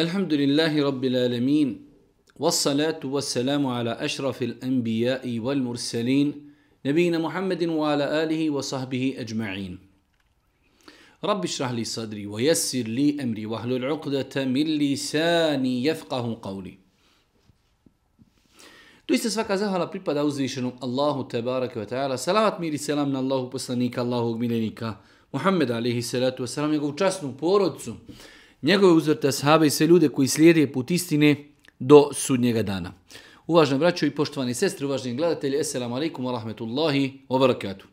الحمد لله رب العالمين والصلاة والسلام على أشرف الأنبياء والمرسلين نبينا محمد وعلى آله وصحبه أجمعين رب اشرح لي صدري ويسر لي أمري واحلل عقدة من لساني يفقه قولي Doista svaka zahvala pripada uzvišenom Allahu tebaraka ve ta'ala. Salavat mir i selam na Allahu poslanika, Allahovog miljenika, Muhammed alihi salatu wasalam, njegovu časnu porodcu, njegove uzvrte ashabe i sve ljude koji slijede put istine do sudnjega dana. Uvažno braćo i poštovani sestri, uvaženi gledatelji, Assalamu alaikum wa rahmetullahi wa barakatuh.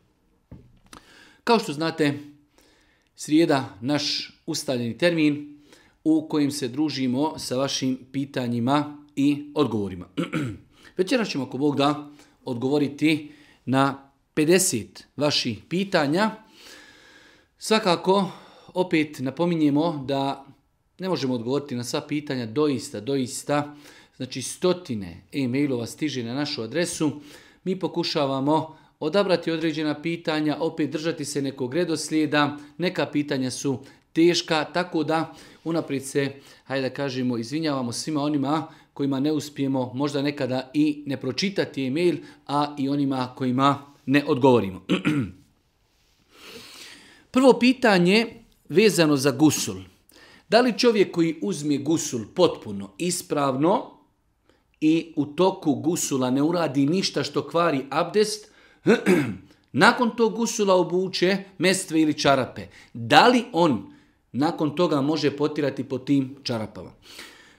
Kao što znate, srijeda naš ustaljeni termin u kojim se družimo sa vašim pitanjima i odgovorima. Večeras ćemo, ako Bog da, odgovoriti na 50 vaših pitanja. Svakako, opet napominjemo da ne možemo odgovoriti na sva pitanja, doista, doista. Znači stotine e-mailova stiže na našu adresu. Mi pokušavamo odabrati određena pitanja, opet držati se nekog redoslijeda. Neka pitanja su teška, tako da unaprijed se, hajde da kažemo, izvinjavamo svima onima kojima ne uspijemo možda nekada i ne pročitati e-mail, a i onima kojima ne odgovorimo. Prvo pitanje vezano za gusul. Da li čovjek koji uzme gusul potpuno ispravno i u toku gusula ne uradi ništa što kvari abdest, nakon tog gusula obuče mestve ili čarape. Da li on nakon toga može potirati po tim čarapama?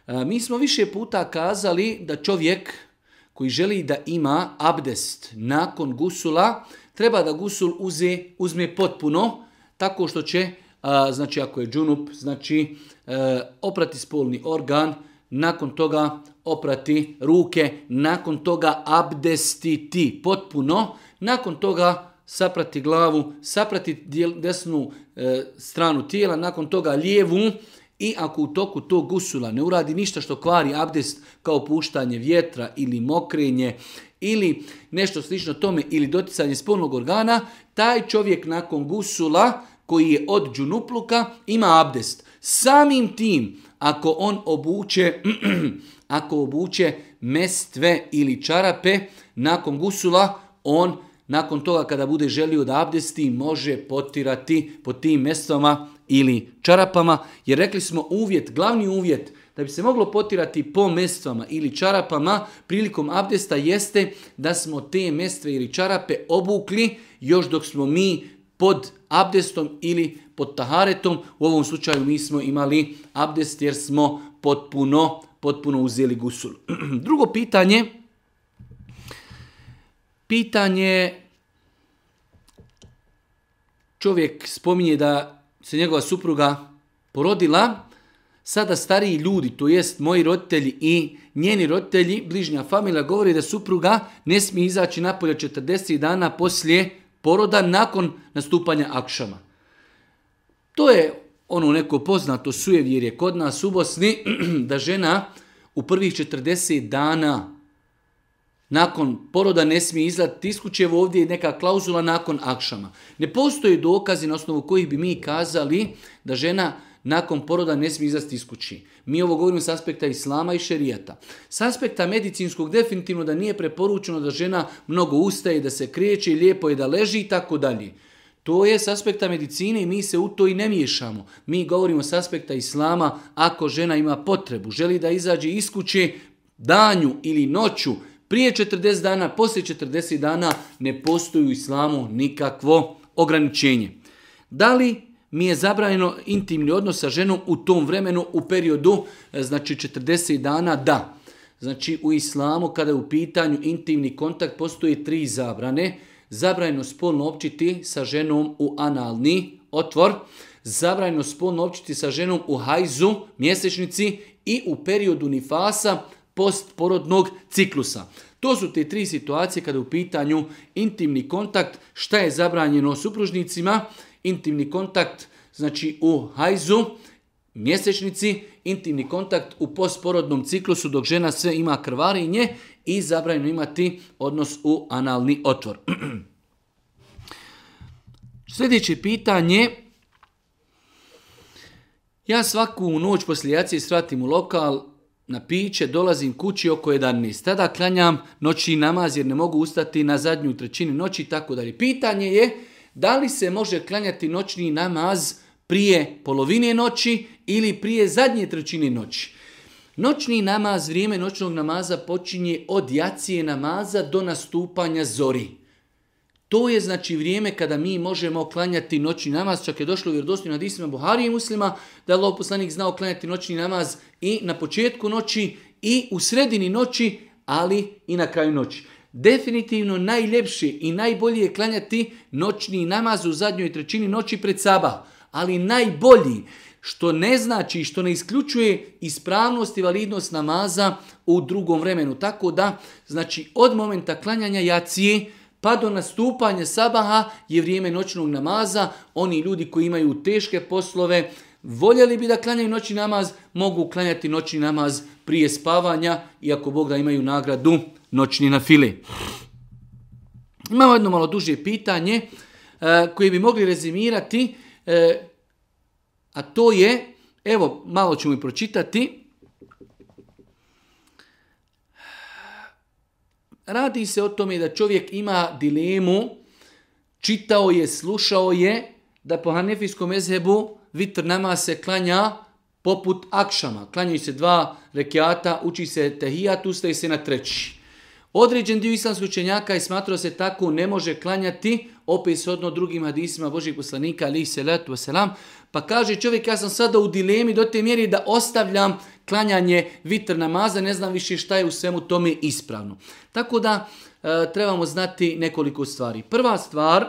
E, mi smo više puta kazali da čovjek koji želi da ima abdest nakon gusula, treba da gusul uze, uzme potpuno tako što će znači ako je džunup, znači e, oprati spolni organ, nakon toga oprati ruke, nakon toga abdestiti potpuno, nakon toga saprati glavu, saprati desnu e, stranu tijela, nakon toga lijevu i ako u toku tog gusula ne uradi ništa što kvari abdest kao puštanje vjetra ili mokrenje ili nešto slično tome ili doticanje spolnog organa, taj čovjek nakon gusula koji je od džunupluka ima abdest. Samim tim, ako on obuče, ako obuče mestve ili čarape nakon gusula, on nakon toga kada bude želio da abdesti može potirati po tim mestvama ili čarapama. Jer rekli smo uvjet, glavni uvjet da bi se moglo potirati po mestvama ili čarapama prilikom abdesta jeste da smo te mestve ili čarape obukli još dok smo mi pod abdestom ili pod taharetom. U ovom slučaju mi smo imali abdest jer smo potpuno, potpuno uzeli gusul. Drugo pitanje, pitanje čovjek spominje da se njegova supruga porodila, sada stariji ljudi, to jest moji roditelji i njeni roditelji, bližnja familija, govori da supruga ne smije izaći napolje 40 dana poslije poroda nakon nastupanja akšama. To je ono neko poznato sujevjerje kod nas u Bosni, da žena u prvih 40 dana nakon poroda ne smije izlati tiskućevo ovdje neka klauzula nakon akšama. Ne postoje dokazi na osnovu kojih bi mi kazali da žena nakon poroda ne smije izasti iz kući. Mi ovo govorimo s aspekta islama i šerijata. S aspekta medicinskog definitivno da nije preporučeno da žena mnogo ustaje, da se kreće, lijepo je da leži i tako dalje. To je s aspekta medicine i mi se u to i ne miješamo. Mi govorimo s aspekta islama, ako žena ima potrebu, želi da izađe iz kuće danju ili noću, prije 40 dana, poslije 40 dana, ne postoji u islamu nikakvo ograničenje. Da li mi je zabranjeno intimni odnos sa ženom u tom vremenu, u periodu, e, znači 40 dana, da. Znači u islamu kada je u pitanju intimni kontakt postoje tri zabrane. Zabranjeno spolno općiti sa ženom u analni otvor, zabranjeno spolno općiti sa ženom u hajzu, mjesečnici i u periodu nifasa postporodnog ciklusa. To su te tri situacije kada je u pitanju intimni kontakt, šta je zabranjeno supružnicima, intimni kontakt znači u hajzu, mjesečnici, intimni kontakt u posporodnom ciklusu dok žena sve ima krvarinje i zabranjeno imati odnos u analni otvor. Sljedeće pitanje. Ja svaku noć poslije shvatim u lokal, na piće, dolazim kući oko 11. Tada klanjam noći namaz jer ne mogu ustati na zadnju trećini noći i tako dalje. Pitanje je da li se može klanjati noćni namaz prije polovine noći ili prije zadnje trećine noći. Noćni namaz, vrijeme noćnog namaza počinje od jacije namaza do nastupanja zori. To je znači vrijeme kada mi možemo klanjati noćni namaz, čak je došlo u nad hadisima Buhari i muslima, da je oposlanik znao klanjati noćni namaz i na početku noći i u sredini noći, ali i na kraju noći definitivno najljepše i najbolje je klanjati noćni namaz u zadnjoj trećini noći pred sabah. Ali najbolji, što ne znači, što ne isključuje ispravnost i validnost namaza u drugom vremenu. Tako da, znači, od momenta klanjanja jacije, pa do nastupanja sabaha je vrijeme noćnog namaza. Oni ljudi koji imaju teške poslove, voljeli bi da klanjaju noćni namaz, mogu klanjati noćni namaz prije spavanja, iako Bog da imaju nagradu noćni na fili. Imamo jedno malo duže pitanje e, koje bi mogli rezimirati, e, a to je, evo malo ćemo i pročitati, Radi se o tome da čovjek ima dilemu, čitao je, slušao je, da po hanefijskom ezebu vitr nama se klanja poput akšama. Klanjaju se dva rekiata, uči se tehijat, ustaje se na treći. Određen dio islamskih učenjaka je smatrao se tako ne može klanjati, opet odno drugim hadisima Božih poslanika, ali se letu selam, pa kaže čovjek ja sam sada u dilemi do te mjeri da ostavljam klanjanje vitr namaza, ne znam više šta je u svemu tome ispravno. Tako da e, trebamo znati nekoliko stvari. Prva stvar,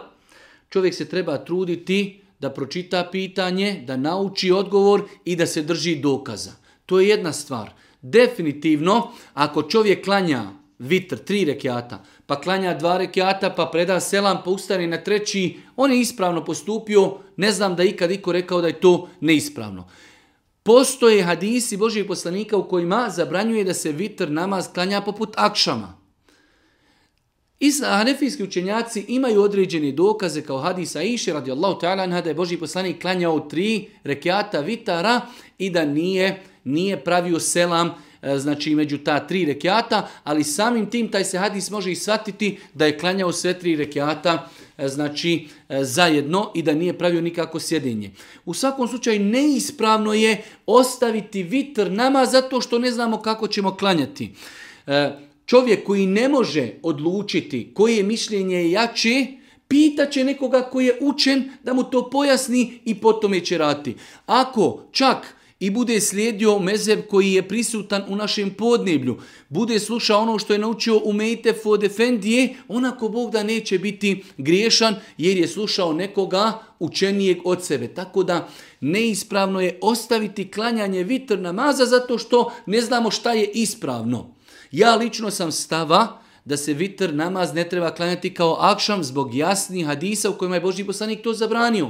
čovjek se treba truditi da pročita pitanje, da nauči odgovor i da se drži dokaza. To je jedna stvar. Definitivno, ako čovjek klanja vitr, tri rekiata, pa klanja dva rekiata, pa preda selam, pa ustane na treći, on je ispravno postupio, ne znam da ikad iko rekao da je to neispravno. Postoje hadisi Božih poslanika u kojima zabranjuje da se vitr namaz klanja poput akšama. I hanefijski učenjaci imaju određene dokaze kao hadisa Iše Allahu ta'ala da je Boži poslanik klanjao tri rekiata vitara i da nije, nije pravio selam E, znači među ta tri rekiata, ali samim tim taj se hadis može i shvatiti da je klanjao sve tri rekiata e, znači e, zajedno i da nije pravio nikako sjedinje. U svakom slučaju neispravno je ostaviti vitr nama zato što ne znamo kako ćemo klanjati. Čovjek koji ne može odlučiti koje mišljenje je jače, će nekoga koji je učen da mu to pojasni i potom je će rati. Ako čak i bude slijedio mezeb koji je prisutan u našem podneblju, bude slušao ono što je naučio u Mejtefu od onako Bog da neće biti griješan jer je slušao nekoga učenijeg od sebe. Tako da neispravno je ostaviti klanjanje vitr namaza zato što ne znamo šta je ispravno. Ja lično sam stava da se vitr namaz ne treba klanjati kao akšam zbog jasnih hadisa u kojima je Boži poslanik to zabranio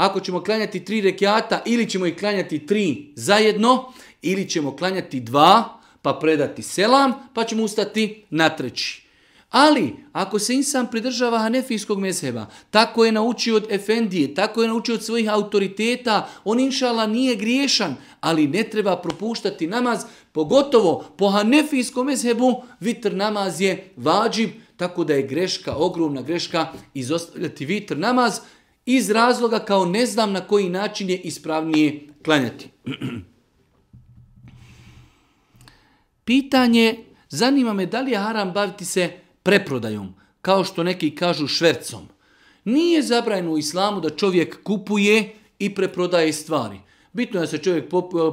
ako ćemo klanjati tri rekiata ili ćemo ih klanjati tri zajedno ili ćemo klanjati dva pa predati selam pa ćemo ustati na treći. Ali, ako se insan pridržava hanefijskog mezheba, tako je naučio od Efendije, tako je naučio od svojih autoriteta, on inšala nije griješan, ali ne treba propuštati namaz, pogotovo po hanefijskom mezhebu, vitr namaz je vađib, tako da je greška, ogromna greška, izostavljati vitr namaz, iz razloga kao ne znam na koji način je ispravnije klanjati. Pitanje, zanima me da li je haram baviti se preprodajom, kao što neki kažu švercom. Nije zabrajeno u islamu da čovjek kupuje i preprodaje stvari. Bitno je da se čovjek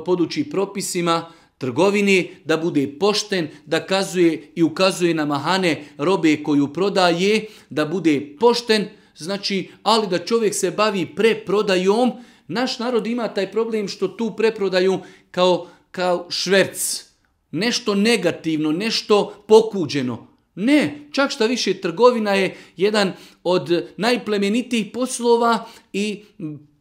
poduči propisima, trgovini, da bude pošten, da kazuje i ukazuje na mahane robe koju prodaje, da bude pošten, znači, ali da čovjek se bavi preprodajom, naš narod ima taj problem što tu preprodaju kao, kao šverc, nešto negativno, nešto pokuđeno. Ne, čak šta više trgovina je jedan od najplemenitijih poslova i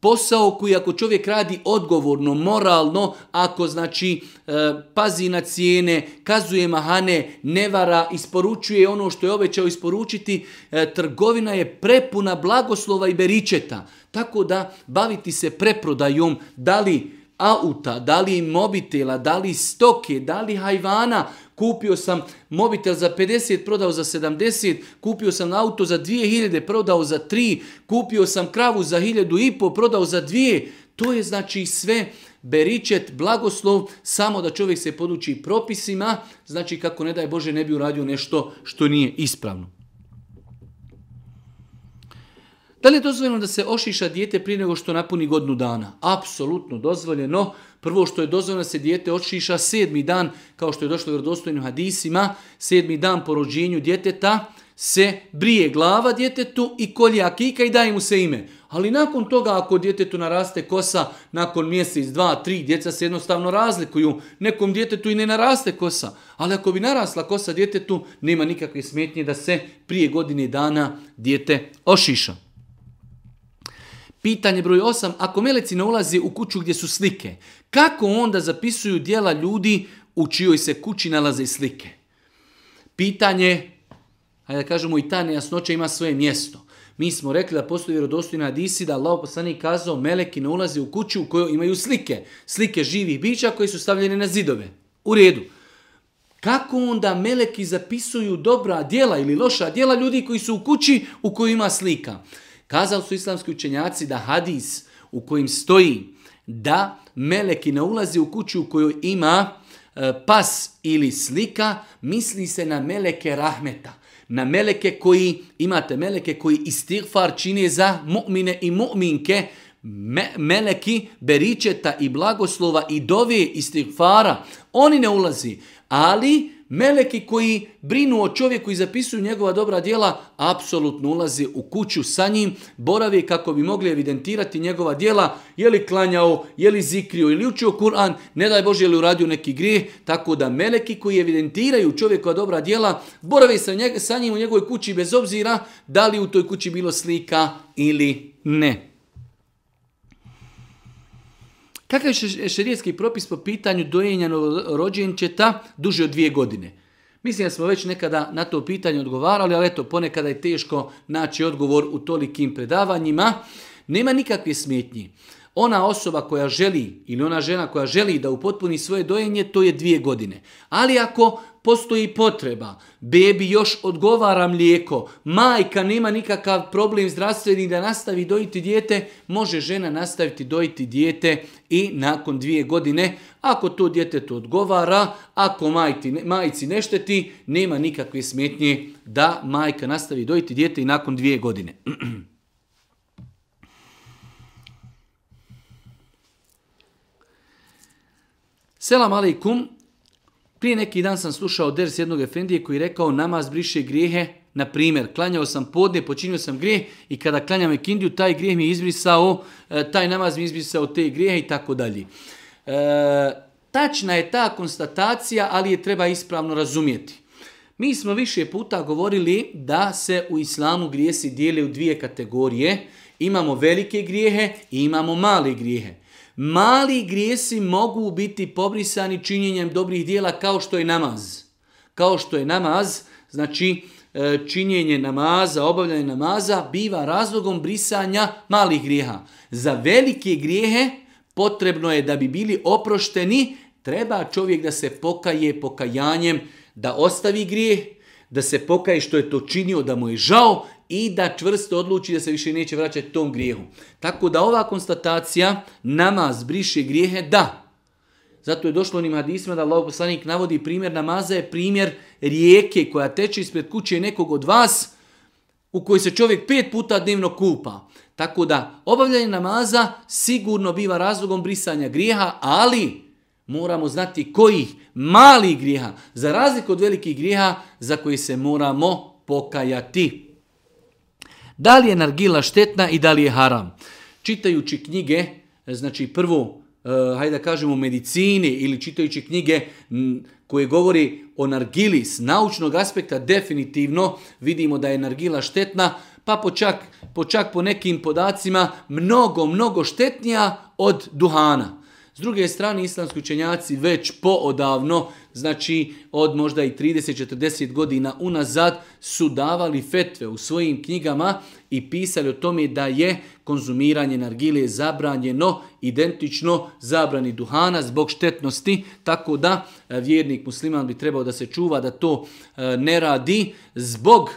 posao koji ako čovjek radi odgovorno, moralno, ako znači e, pazi na cijene, kazuje mahane, ne vara, isporučuje ono što je obećao isporučiti, e, trgovina je prepuna blagoslova i beričeta. Tako da baviti se preprodajom, da li auta, da li mobitela, da li stoke, da li hajvana. Kupio sam mobitel za 50, prodao za 70, kupio sam auto za 2000, prodao za 3, kupio sam kravu za 1000 i po, prodao za 2. To je znači sve beričet, blagoslov, samo da čovjek se poduči propisima, znači kako ne daj Bože ne bi uradio nešto što nije ispravno. Da li je dozvoljeno da se ošiša dijete prije nego što napuni godinu dana? Apsolutno dozvoljeno. Prvo što je dozvoljeno da se dijete ošiša sedmi dan, kao što je došlo u vjerodostojnim hadisima, sedmi dan po rođenju djeteta, se brije glava djetetu i kolje akika i daje mu se ime. Ali nakon toga ako djetetu naraste kosa, nakon mjesec, dva, tri, djeca se jednostavno razlikuju. Nekom djetetu i ne naraste kosa. Ali ako bi narasla kosa djetetu, nema nikakve smetnje da se prije godine dana dijete ošiša. Pitanje broj 8. Ako meleci ne ulaze u kuću gdje su slike, kako onda zapisuju dijela ljudi u čijoj se kući nalaze slike? Pitanje, hajde da kažemo i ta nejasnoća ima svoje mjesto. Mi smo rekli da postoji vjerodostojna Adisi, da Allah poslani kazao meleki ne ulaze u kuću u kojoj imaju slike. Slike živih bića koji su stavljene na zidove. U redu. Kako onda meleki zapisuju dobra djela ili loša djela ljudi koji su u kući u kojoj ima slika? Kazali su islamski učenjaci da hadis u kojim stoji da meleki ne ulazi u kuću u kojoj ima e, pas ili slika, misli se na meleke rahmeta. Na meleke koji, imate meleke koji istighfar čine za mu'mine i mu'minke, meleki beričeta i blagoslova i dovije istighfara. Oni ne ulazi, ali meleki koji brinu o čovjeku i zapisuju njegova dobra djela, apsolutno ulaze u kuću sa njim, boravi kako bi mogli evidentirati njegova djela, je li klanjao, je li zikrio ili učio Kur'an, ne daj Bože je li uradio neki grijeh, tako da meleki koji evidentiraju čovjekova dobra djela, boravi sa, sa njim u njegovoj kući bez obzira da li u toj kući bilo slika ili ne. Kakav je šerijetski propis po pitanju dojenja novorođenčeta duže od dvije godine? Mislim da smo već nekada na to pitanje odgovarali, ali eto, ponekada je teško naći odgovor u tolikim predavanjima. Nema nikakve smetnji. Ona osoba koja želi ili ona žena koja želi da upotpuni svoje dojenje, to je dvije godine. Ali ako postoji potreba, bebi još odgovara mlijeko, majka nema nikakav problem zdravstveni da nastavi dojiti dijete, može žena nastaviti dojiti dijete i nakon dvije godine, ako to to odgovara, ako majti, majici ne šteti, nema nikakve smetnje da majka nastavi dojiti dijete i nakon dvije godine. Selam alaikum. Prije neki dan sam slušao ders jednog efendije koji je rekao namaz briše grijehe. Na primjer, klanjao sam podne, počinio sam grijeh i kada klanjam ekindiju, taj grijeh mi je izbrisao, e, taj namaz mi je izbrisao te grijehe i tako dalje. Tačna je ta konstatacija, ali je treba ispravno razumjeti. Mi smo više puta govorili da se u islamu grijesi dijele u dvije kategorije. Imamo velike grijehe i imamo male grijehe. Mali grijesi mogu biti pobrisani činjenjem dobrih dijela kao što je namaz. Kao što je namaz, znači e, činjenje namaza, obavljanje namaza biva razlogom brisanja malih grijeha. Za velike grijehe potrebno je da bi bili oprošteni, treba čovjek da se pokaje pokajanjem, da ostavi grijeh, da se pokaje što je to činio, da mu je žao i da čvrsto odluči da se više neće vraćati tom grijehu. Tako da ova konstatacija namaz briše grijehe, da. Zato je došlo onim hadisima da Allah poslanik navodi primjer namaza je primjer rijeke koja teče ispred kuće nekog od vas u kojoj se čovjek pet puta dnevno kupa. Tako da obavljanje namaza sigurno biva razlogom brisanja grijeha, ali moramo znati kojih malih grijeha, za razliku od velikih grijeha za koje se moramo pokajati. Da li je nargila štetna i da li je haram? Čitajući knjige, znači prvo, eh, hajde da kažemo, medicini ili čitajući knjige koje govori o nargili s naučnog aspekta, definitivno vidimo da je nargila štetna, pa počak po čak po nekim podacima mnogo, mnogo štetnija od duhana. S druge strane, islamski učenjaci već poodavno, znači od možda i 30-40 godina unazad, su davali fetve u svojim knjigama i pisali o tome da je konzumiranje nargile zabranjeno, identično zabrani duhana zbog štetnosti, tako da e, vjernik musliman bi trebao da se čuva da to e, ne radi zbog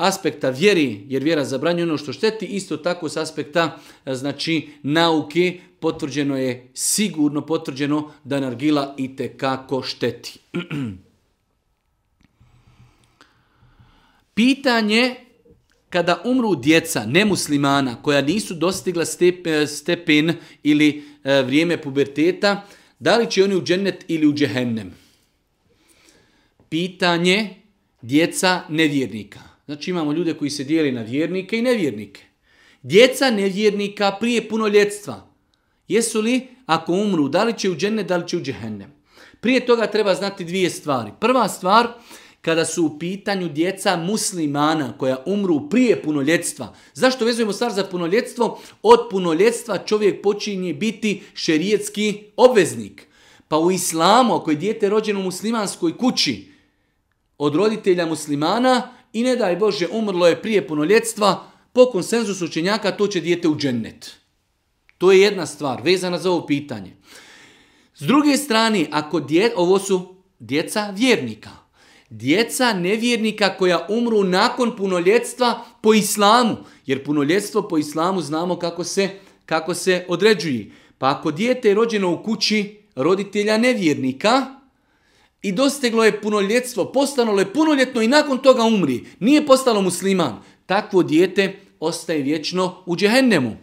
aspekta vjeri, jer vjera zabranjuje ono što šteti, isto tako s aspekta e, znači nauke potvrđeno je, sigurno potvrđeno da nargila i kako šteti. Pitanje kada umru djeca nemuslimana koja nisu dostigla stepen ili e, vrijeme puberteta, da li će oni u džennet ili u džehennem? Pitanje djeca nevjernika. Znači imamo ljude koji se dijeli na vjernike i nevjernike. Djeca nevjernika prije punoljetstva. Jesu li, ako umru, da li će u džene, da li će u džehennem? Prije toga treba znati dvije stvari. Prva stvar, kada su u pitanju djeca muslimana koja umru prije punoljetstva. Zašto vezujemo stvar za punoljetstvo? Od punoljetstva čovjek počinje biti šerijetski obveznik. Pa u islamu, ako je dijete rođeno u muslimanskoj kući, od roditelja muslimana, i ne daj Bože umrlo je prije punoljetstva, po konsenzusu učenjaka to će dijete u džennet. To je jedna stvar vezana za ovo pitanje. S druge strane, ako dje, ovo su djeca vjernika. Djeca nevjernika koja umru nakon punoljetstva po islamu. Jer punoljetstvo po islamu znamo kako se, kako se određuje. Pa ako dijete je rođeno u kući roditelja nevjernika, i dostiglo je punoljetstvo, postalo je punoljetno i nakon toga umri. Nije postalo musliman. Takvo dijete ostaje vječno u džehennemu.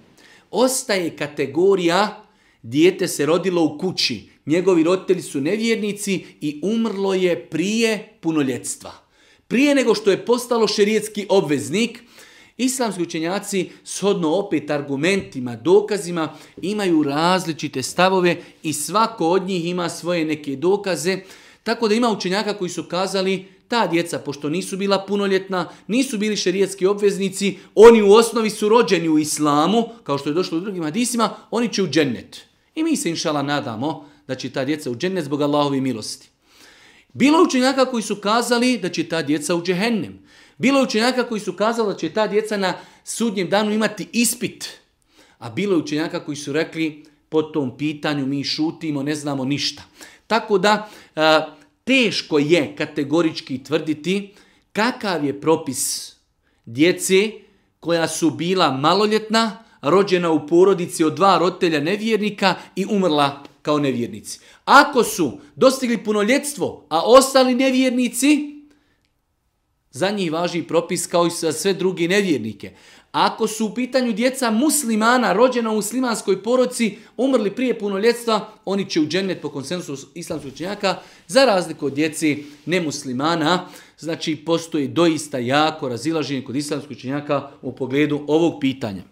Ostaje kategorija dijete se rodilo u kući. Njegovi roditelji su nevjernici i umrlo je prije punoljetstva. Prije nego što je postalo šerijetski obveznik, Islamski učenjaci, shodno opet argumentima, dokazima, imaju različite stavove i svako od njih ima svoje neke dokaze. Tako da ima učenjaka koji su kazali ta djeca, pošto nisu bila punoljetna, nisu bili šerijetski obveznici, oni u osnovi su rođeni u islamu, kao što je došlo u drugim hadisima, oni će u džennet. I mi se inšala nadamo da će ta djeca u džennet zbog Allahove milosti. Bilo učenjaka koji su kazali da će ta djeca u džehennem. Bilo učenjaka koji su kazali da će ta djeca na sudnjem danu imati ispit. A bilo učenjaka koji su rekli po tom pitanju mi šutimo, ne znamo ništa. Tako da teško je kategorički tvrditi kakav je propis djece koja su bila maloljetna, rođena u porodici od dva roditelja nevjernika i umrla kao nevjernici. Ako su dostigli punoljetstvo, a ostali nevjernici, za njih važi propis kao i za sve drugi nevjernike. Ako su u pitanju djeca muslimana, rođena u muslimanskoj poroci, umrli prije punoljetstva, oni će u džennet po konsensu islamskog činjaka, za razliku od djeci nemuslimana. Znači, postoji doista jako razilaženje kod islamskog činjaka u pogledu ovog pitanja.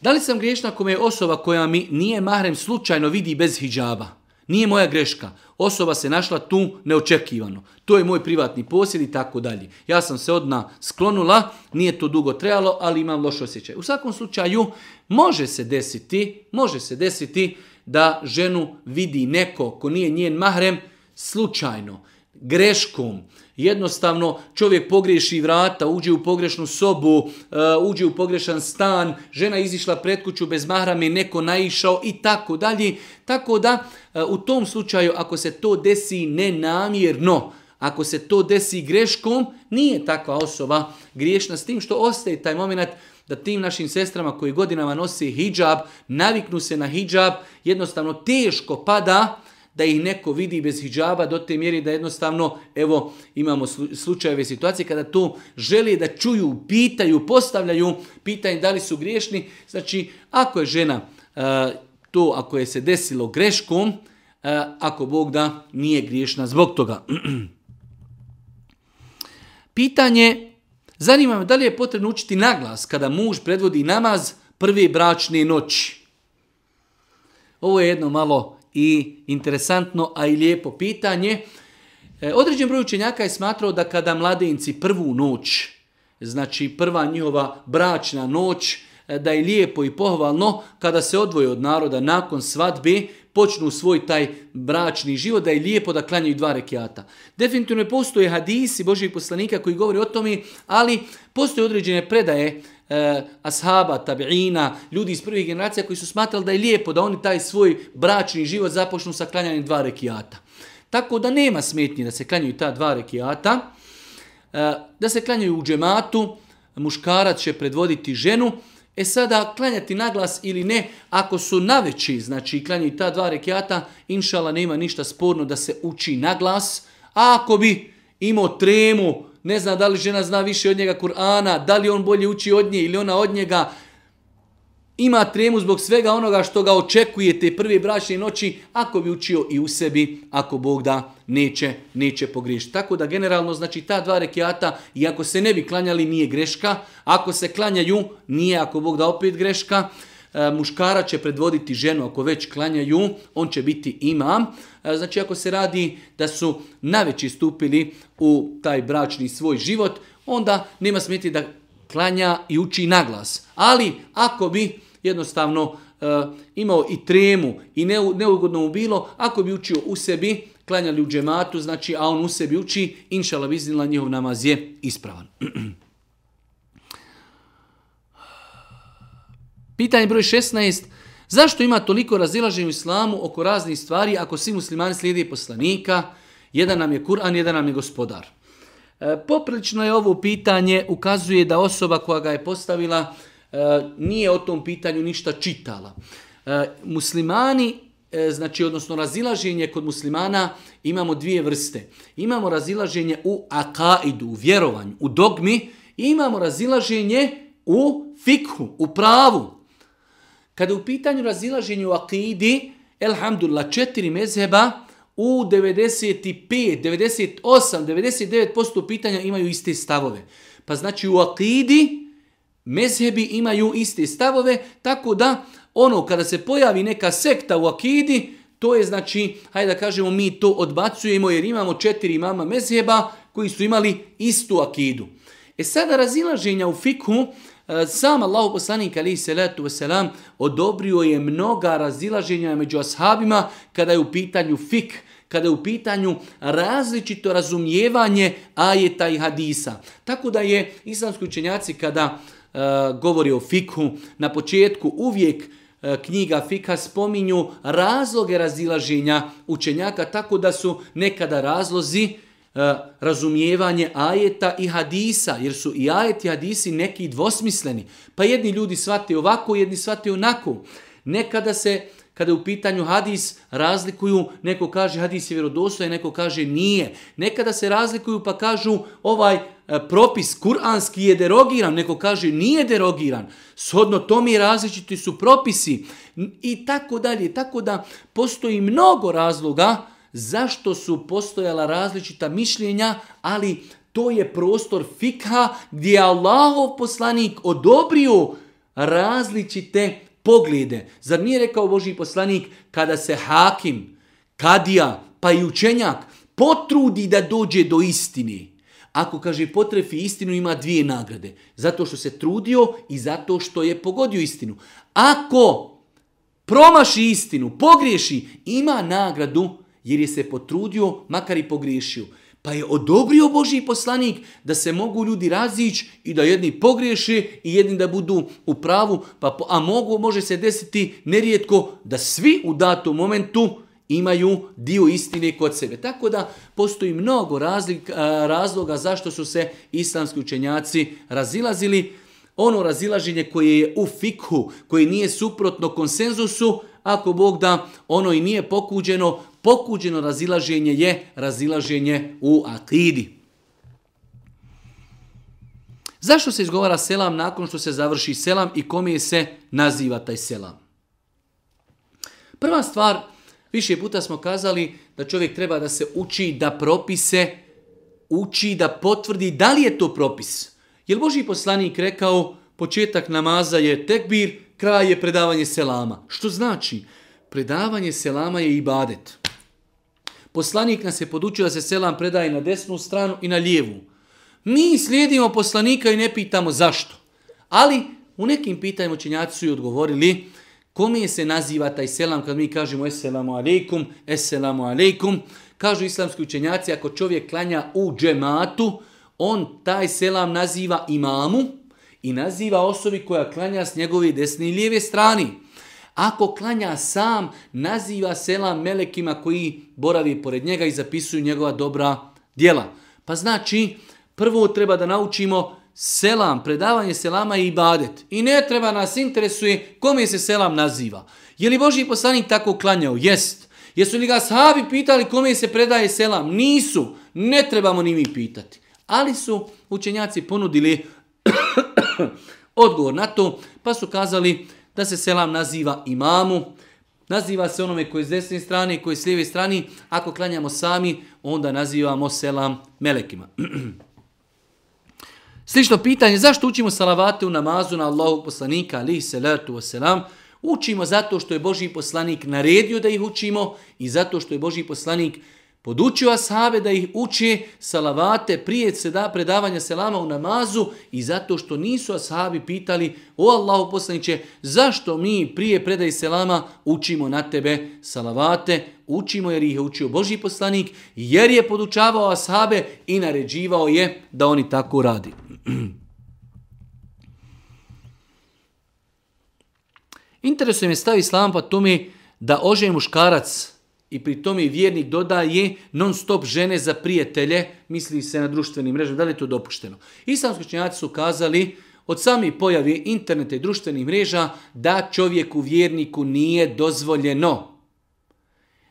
Da li sam griješna ako me osoba koja mi nije mahrem slučajno vidi bez hijjaba? Nije moja greška. Osoba se našla tu neočekivano. To je moj privatni posjed i tako dalje. Ja sam se odna sklonula, nije to dugo trebalo, ali imam loš osjećaj. U svakom slučaju, može se desiti, može se desiti da ženu vidi neko ko nije njen mahrem slučajno, greškom, Jednostavno čovjek pogriješi vrata, uđe u pogrešnu sobu, e, uđe u pogrešan stan, žena izišla pred kuću bez mahrame, neko naišao i tako dalje. Tako da e, u tom slučaju ako se to desi nenamjerno, ako se to desi greškom, nije takva osoba griješna s tim što ostaje taj moment da tim našim sestrama koji godinama nosi hijab, naviknu se na hijab, jednostavno teško pada da ih neko vidi bez hijjaba do te mjeri da jednostavno, evo, imamo slučajeve situacije kada to želi da čuju, pitaju, postavljaju pitanje da li su griješni. Znači, ako je žena e, to, ako je se desilo greškom, e, ako Bog da, nije griješna zbog toga. Pitanje, zanima me da li je potrebno učiti naglas kada muž predvodi namaz prve bračne noći. Ovo je jedno malo i interesantno, a i lijepo pitanje. E, određen broj učenjaka je smatrao da kada mladenci prvu noć, znači prva njihova bračna noć, e, da je lijepo i pohvalno kada se odvoje od naroda nakon svadbe, počnu svoj taj bračni život, da je lijepo da klanjaju dva rekiata. Definitivno postoje hadisi Božih poslanika koji govori o tome, ali postoje određene predaje e, ashaba, tabiina, ljudi iz prvih generacija koji su smatrali da je lijepo da oni taj svoj bračni život započnu sa klanjanjem dva rekiata. Tako da nema smetnje da se klanjaju ta dva rekiata, e, da se klanjaju u džematu, muškarac će predvoditi ženu, E sada, klanjati naglas ili ne, ako su naveći, znači klanjaju ta dva rekiata, inšala nema ništa sporno da se uči naglas, a ako bi imao tremu ne zna da li žena zna više od njega Kur'ana, da li on bolje uči od nje ili ona od njega. Ima tremu zbog svega onoga što ga očekuje te prve bračne noći, ako bi učio i u sebi, ako Bog da, neće, neće pogriješiti. Tako da generalno, znači ta dva rekiata, i ako se ne bi klanjali, nije greška. Ako se klanjaju, nije ako Bog da opet greška. E, muškara će predvoditi ženu ako već klanjaju, on će biti imam. E, znači ako se radi da su najveći stupili u taj bračni svoj život, onda nema smjeti da klanja i uči naglas. Ali ako bi jednostavno e, imao i tremu i neugodno mu bilo, ako bi učio u sebi, klanjali u džematu, znači a on u sebi uči, inšala biznila njihov namaz je ispravan. Pitanje broj 16. Zašto ima toliko razilaženja u islamu oko raznih stvari ako svi muslimani slijede poslanika? Jedan nam je Kur'an, jedan nam je gospodar. E, poprilično je ovo pitanje, ukazuje da osoba koja ga je postavila e, nije o tom pitanju ništa čitala. E, muslimani, znači odnosno razilaženje kod muslimana imamo dvije vrste. Imamo razilaženje u akaidu, u vjerovanju, u dogmi i imamo razilaženje u fikhu, u pravu. Kada je u pitanju razilaženju u akidi, elhamdulillah, četiri mezheba u 95, 98, 99% pitanja imaju iste stavove. Pa znači u akidi mezhebi imaju iste stavove, tako da ono kada se pojavi neka sekta u akidi, to je znači, hajde da kažemo, mi to odbacujemo jer imamo četiri mama mezheba koji su imali istu akidu. E sada razilaženja u fikhu E, sam Allahu poslanik ali letu Selam odobrio je mnoga razilaženja među ashabima kada je u pitanju fik, kada je u pitanju različito razumijevanje ajeta i hadisa. Tako da je islamski učenjaci kada e, govori o fiku na početku uvijek e, knjiga Fika spominju razloge razilaženja učenjaka tako da su nekada razlozi E, razumijevanje ajeta i hadisa, jer su i ajet i hadisi neki dvosmisleni. Pa jedni ljudi shvate ovako, jedni shvate onako. Nekada se, kada u pitanju hadis, razlikuju, neko kaže hadis je vjerodostojan, neko kaže nije. Nekada se razlikuju pa kažu ovaj e, propis kuranski je derogiran, neko kaže nije derogiran. Shodno tome mi različiti su propisi i tako dalje. Tako da postoji mnogo razloga zašto su postojala različita mišljenja, ali to je prostor fikha gdje je Allahov poslanik odobrio različite poglede. Zar nije rekao Boži poslanik kada se hakim, kadija pa i učenjak potrudi da dođe do istine? Ako kaže potrefi istinu ima dvije nagrade. Zato što se trudio i zato što je pogodio istinu. Ako promaši istinu, pogriješi, ima nagradu jer je se potrudio, makar i pogriješio. Pa je odobrio Božji poslanik da se mogu ljudi razići i da jedni pogriješe i jedni da budu u pravu, pa, a mogu, može se desiti nerijetko da svi u datom momentu imaju dio istine kod sebe. Tako da postoji mnogo razlik, razloga zašto su se islamski učenjaci razilazili. Ono razilaženje koje je u fikhu, koje nije suprotno konsenzusu, ako Bog da ono i nije pokuđeno pokuđeno razilaženje je razilaženje u akidi. Zašto se izgovara selam nakon što se završi selam i kome se naziva taj selam? Prva stvar, više puta smo kazali da čovjek treba da se uči da propise, uči da potvrdi da li je to propis. Jer Boži poslanik rekao početak namaza je tekbir, kraj je predavanje selama. Što znači? Predavanje selama je ibadet. Poslanik nas je podučio da se selam predaje na desnu stranu i na lijevu. Mi slijedimo poslanika i ne pitamo zašto. Ali u nekim pitanjima učenjaci su i odgovorili kome se naziva taj selam kad mi kažemo eselamu alaikum, eselamu alaikum. Kažu islamski učenjaci ako čovjek klanja u džematu, on taj selam naziva imamu i naziva osobi koja klanja s njegove desne i lijeve strani. Ako klanja sam, naziva selam melekima koji boravi pored njega i zapisuju njegova dobra djela. Pa znači, prvo treba da naučimo selam, predavanje selama i ibadet. I ne treba nas interesuje kome se selam naziva. Je li Boži poslanik tako klanjao? Jest. Jesu li ga sahabi pitali kome se predaje selam? Nisu. Ne trebamo ni mi pitati. Ali su učenjaci ponudili odgovor na to, pa su kazali da se selam naziva imamu, naziva se onome koji je s desne strane i koji je s lijeve strane. Ako klanjamo sami, onda nazivamo selam melekima. Slično pitanje, zašto učimo salavate u namazu na Allahu poslanika, alihi salatu selam, Učimo zato što je Boži poslanik naredio da ih učimo i zato što je Boži poslanik Podučio ashabe da ih uči salavate prije seda predavanja selama u namazu i zato što nisu ashabi pitali o Allahu poslaniće zašto mi prije predaj selama učimo na tebe salavate, učimo jer ih je učio Boži poslanik, jer je podučavao Asave i naređivao je da oni tako radi. Interesuje me stavi islam pa tome da ožen muškarac i pri tome vjernik dodaje non stop žene za prijatelje, misli se na društvenim mrežama, da li je to dopušteno. Islamski učenjaci su kazali od sami pojave interneta i društvenih mreža da čovjeku vjerniku nije dozvoljeno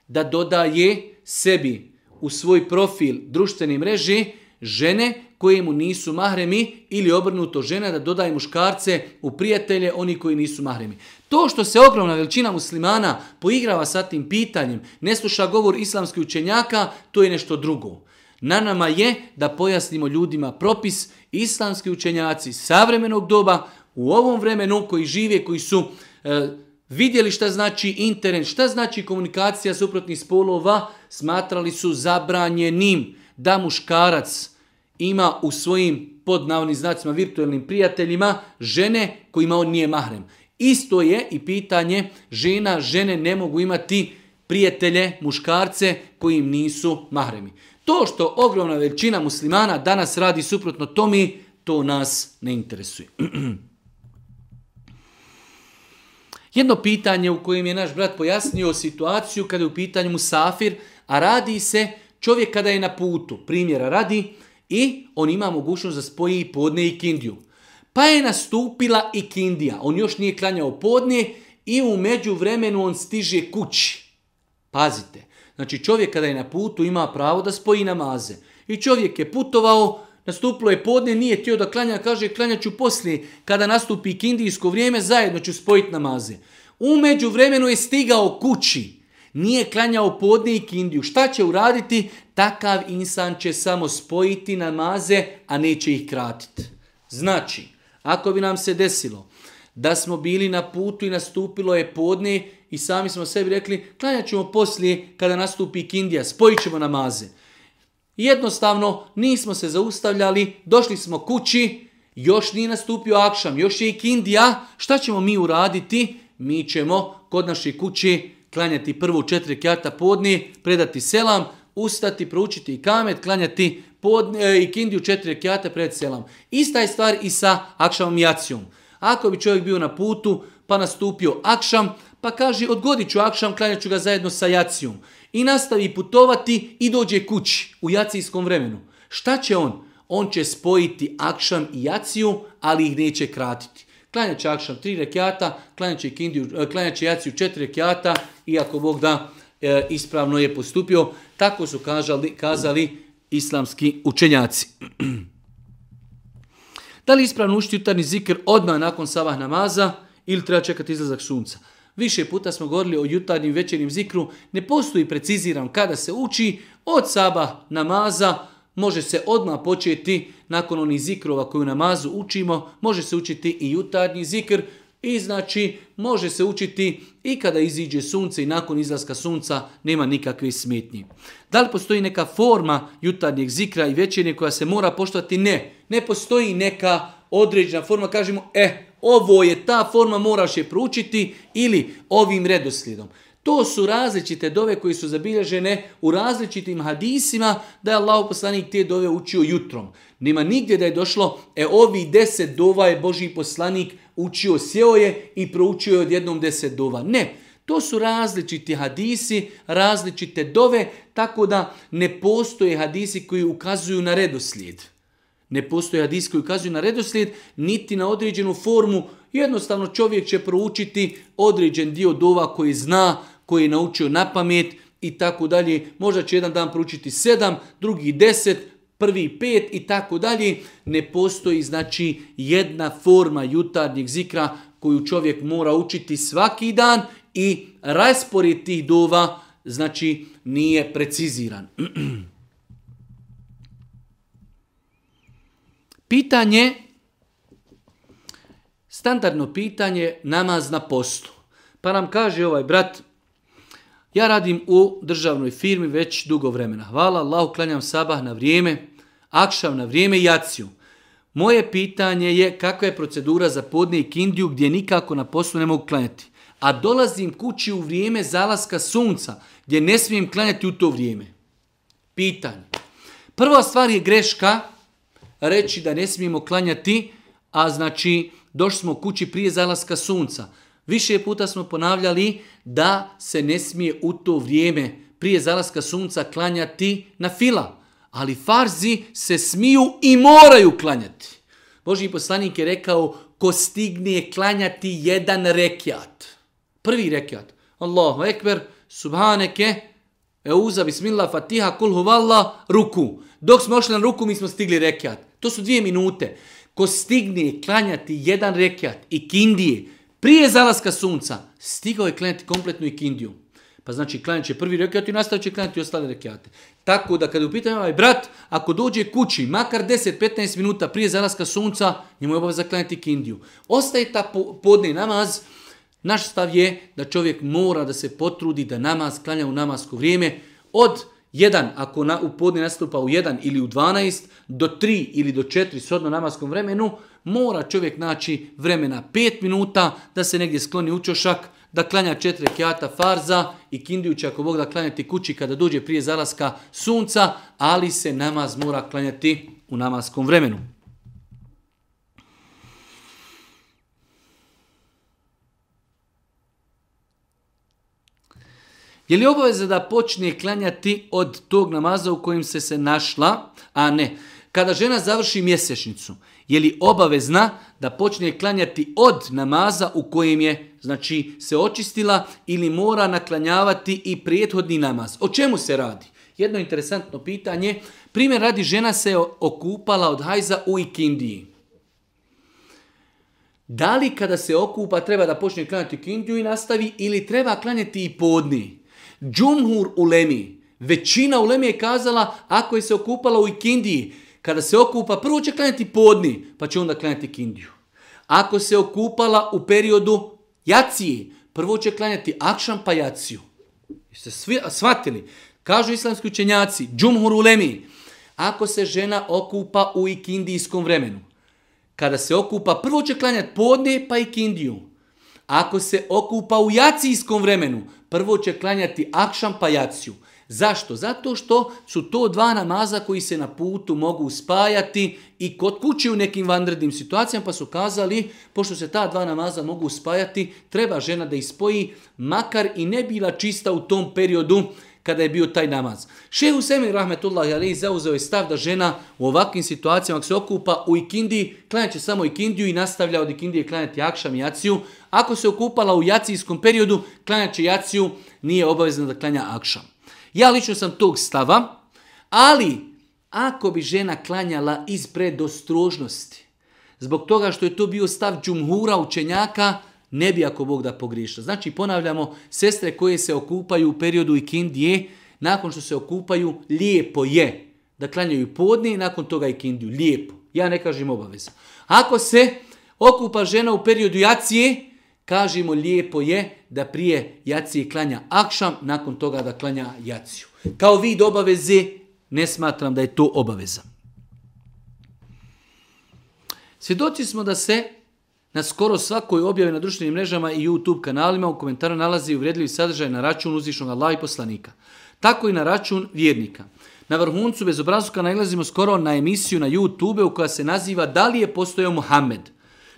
da dodaje sebi u svoj profil društvene mreže žene koje mu nisu mahremi ili obrnuto žena da dodaje muškarce u prijatelje oni koji nisu mahremi. To što se ogromna veličina muslimana poigrava sa tim pitanjem, ne sluša govor islamskih učenjaka, to je nešto drugo. Na nama je da pojasnimo ljudima propis islamski učenjaci savremenog doba u ovom vremenu koji žive, koji su e, vidjeli šta znači internet, šta znači komunikacija suprotnih spolova, smatrali su zabranjenim da muškarac ima u svojim podnavnim znacima virtualnim prijateljima žene kojima on nije mahrem. Isto je i pitanje žena, žene ne mogu imati prijatelje, muškarce koji im nisu mahremi. To što ogromna većina muslimana danas radi suprotno tome, to nas ne interesuje. Jedno pitanje u kojem je naš brat pojasnio situaciju kada je u pitanju musafir, a radi se čovjek kada je na putu, primjera radi, i on ima mogućnost da spoji podne i kindiju. Pa je nastupila i Kindija. On još nije klanjao podne i u međuvremenu on stiže kući. Pazite, znači čovjek kada je na putu ima pravo da spoji namaze. I čovjek je putovao, nastupilo je podne, nije htio da klanja, kaže klanjaću ću poslije, kada nastupi kindijsko vrijeme, zajedno ću spojiti namaze. U međuvremenu je stigao kući, nije klanjao podne i kindiju. Šta će uraditi? Takav insan će samo spojiti namaze, a neće ih kratiti. Znači, ako bi nam se desilo da smo bili na putu i nastupilo je podne i sami smo sebi rekli klanjat ćemo poslije kada nastupi Kindija, spojit ćemo namaze. Jednostavno nismo se zaustavljali, došli smo kući, još nije nastupio akšam, još je i Kindija, šta ćemo mi uraditi? Mi ćemo kod naše kući klanjati prvu četiri kjata podni, predati selam, ustati, proučiti i kamet, klanjati pod, e, i kindiju četiri rekiata pred selam. Ista je stvar i sa akšamom jacijom. Ako bi čovjek bio na putu pa nastupio akšam, pa kaže odgodit ću akšam, klanjat ću ga zajedno sa jacijom. I nastavi putovati i dođe kući u jacijskom vremenu. Šta će on? On će spojiti akšam i jaciju, ali ih neće kratiti. Klanjat će akšam tri rekiata, klanjat će, kindiju, e, klanjat će četiri rekiata iako Bog da, e, ispravno je postupio. Tako su kazali islamski učenjaci. da li ispravno učiti jutarnji zikr odmah nakon sabah namaza ili treba čekati izlazak sunca? Više puta smo govorili o jutarnjim večernjem zikru, ne postoji preciziran kada se uči, od sabah namaza može se odmah početi nakon onih zikrova koju namazu učimo, može se učiti i jutarnji zikr, i znači može se učiti i kada iziđe sunce i nakon izlaska sunca nema nikakve smetnje. Da li postoji neka forma jutarnjeg zikra i večernje koja se mora poštovati? Ne. Ne postoji neka određena forma. Kažemo, e, ovo je ta forma, moraš je proučiti ili ovim redoslijedom. To su različite dove koje su zabilježene u različitim hadisima da je Allah poslanik te dove učio jutrom. Nema nigdje da je došlo, e ovi deset dova je Božji poslanik učio, sjeo je i proučio je odjednom deset dova. Ne, to su različiti hadisi, različite dove, tako da ne postoje hadisi koji ukazuju na redoslijed. Ne postoje hadisi koji ukazuju na redoslijed, niti na određenu formu. Jednostavno čovjek će proučiti određen dio dova koji zna, koji je naučio na pamet i tako dalje. Možda će jedan dan proučiti sedam, drugi deset, prvi pet i tako dalje, ne postoji znači jedna forma jutarnjeg zikra koju čovjek mora učiti svaki dan i raspored tih dova znači nije preciziran. Pitanje, standardno pitanje namaz na postu. Pa nam kaže ovaj brat, ja radim u državnoj firmi već dugo vremena. Hvala Allahu, uklanjam sabah na vrijeme, akšav na vrijeme i jaciju. Moje pitanje je kakva je procedura za podne i kindiju gdje nikako na poslu ne mogu klanjati. A dolazim kući u vrijeme zalaska sunca gdje ne smijem klanjati u to vrijeme. Pitanje. Prva stvar je greška reći da ne smijemo klanjati, a znači došli smo kući prije zalaska sunca. Više puta smo ponavljali da se ne smije u to vrijeme prije zalaska sunca klanjati na fila. Ali farzi se smiju i moraju klanjati. Boži poslanik je rekao ko stigne klanjati jedan rekiat. Prvi rekiat. Allahu ekber, subhaneke, euza, bismillah, fatiha, kul huvalla, ruku. Dok smo ošli na ruku mi smo stigli rekiat. To su dvije minute. Ko stigne klanjati jedan rekiat i kindije, prije zalaska sunca, stigao je klanjati kompletnu ikindiju. Pa znači klanjat će prvi rekiat i nastavit će klanjati ostale rekiate. Tako da kada je u ovaj brat, ako dođe kući makar 10-15 minuta prije zalaska sunca, njemu je obaveza klanjati ikindiju. Ostaje ta podne namaz, naš stav je da čovjek mora da se potrudi da namaz klanja u namasko vrijeme od jedan, ako na, u podni nastupa u jedan ili u 12, do 3 ili do 4 sodno namaskom vremenu, mora čovjek naći vremena 5 minuta da se negdje skloni čošak, da klanja četiri kjata farza i kindiju ako Bog da klanjati kući kada dođe prije zalaska sunca, ali se namaz mora klanjati u namaskom vremenu. Je li obaveza da počne klanjati od tog namaza u kojem se se našla, a ne? Kada žena završi mjesečnicu, je li obavezna da počne klanjati od namaza u kojem je znači se očistila ili mora naklanjavati i prethodni namaz? O čemu se radi? Jedno interesantno pitanje. Primjer radi žena se okupala od hajza u ikindiji. Da li kada se okupa treba da počne klanjati ikindiju i nastavi ili treba klanjati i podni? Džumhur Lemi, većina u Lemi je kazala ako je se okupala u ikindiji, kada se okupa prvo će klanjati podni, pa će onda klanjati ikindiju. Ako se okupala u periodu jaciji, prvo će klanjati akšan pa jaciju. Jeste svi shvatili? Kažu islamski učenjaci, džumhur Lemi. ako se žena okupa u ikindijskom vremenu, kada se okupa prvo će klanjati podne pa ikindiju, ako se okupa u jacijskom vremenu, prvo će klanjati akšam pa jaciju. Zašto? Zato što su to dva namaza koji se na putu mogu spajati i kod kuće u nekim vanrednim situacijama pa su kazali, pošto se ta dva namaza mogu spajati, treba žena da ispoji, makar i ne bila čista u tom periodu kada je bio taj namaz. Šehu Semir Rahmetullah Ali zauzeo je stav da žena u ovakvim situacijama ako se okupa u ikindiji, klanjaće samo ikindiju i nastavlja od ikindije klanjati akšam i jaciju, ako se okupala u jacijskom periodu, klanjaće jaciju, nije obavezno da klanja akšam. Ja lično sam tog stava, ali ako bi žena klanjala iz predostrožnosti, zbog toga što je to bio stav džumhura učenjaka, ne bi ako Bog da pogriša. Znači ponavljamo, sestre koje se okupaju u periodu ikindije, nakon što se okupaju, lijepo je da klanjaju podne i nakon toga ikindiju. Lijepo. Ja ne kažem obaveza. Ako se okupa žena u periodu jacije, kažemo lijepo je da prije jacije klanja akšam, nakon toga da klanja jaciju. Kao vid obaveze ne smatram da je to obaveza. Svjedoci smo da se na skoro svakoj objavi na društvenim mrežama i YouTube kanalima u komentaru nalazi uvredljivi sadržaj na račun uzvišnog Allah i poslanika. Tako i na račun vjernika. Na vrhuncu bez obrazuka nalazimo skoro na emisiju na YouTube u koja se naziva Da li je postojao Muhammed?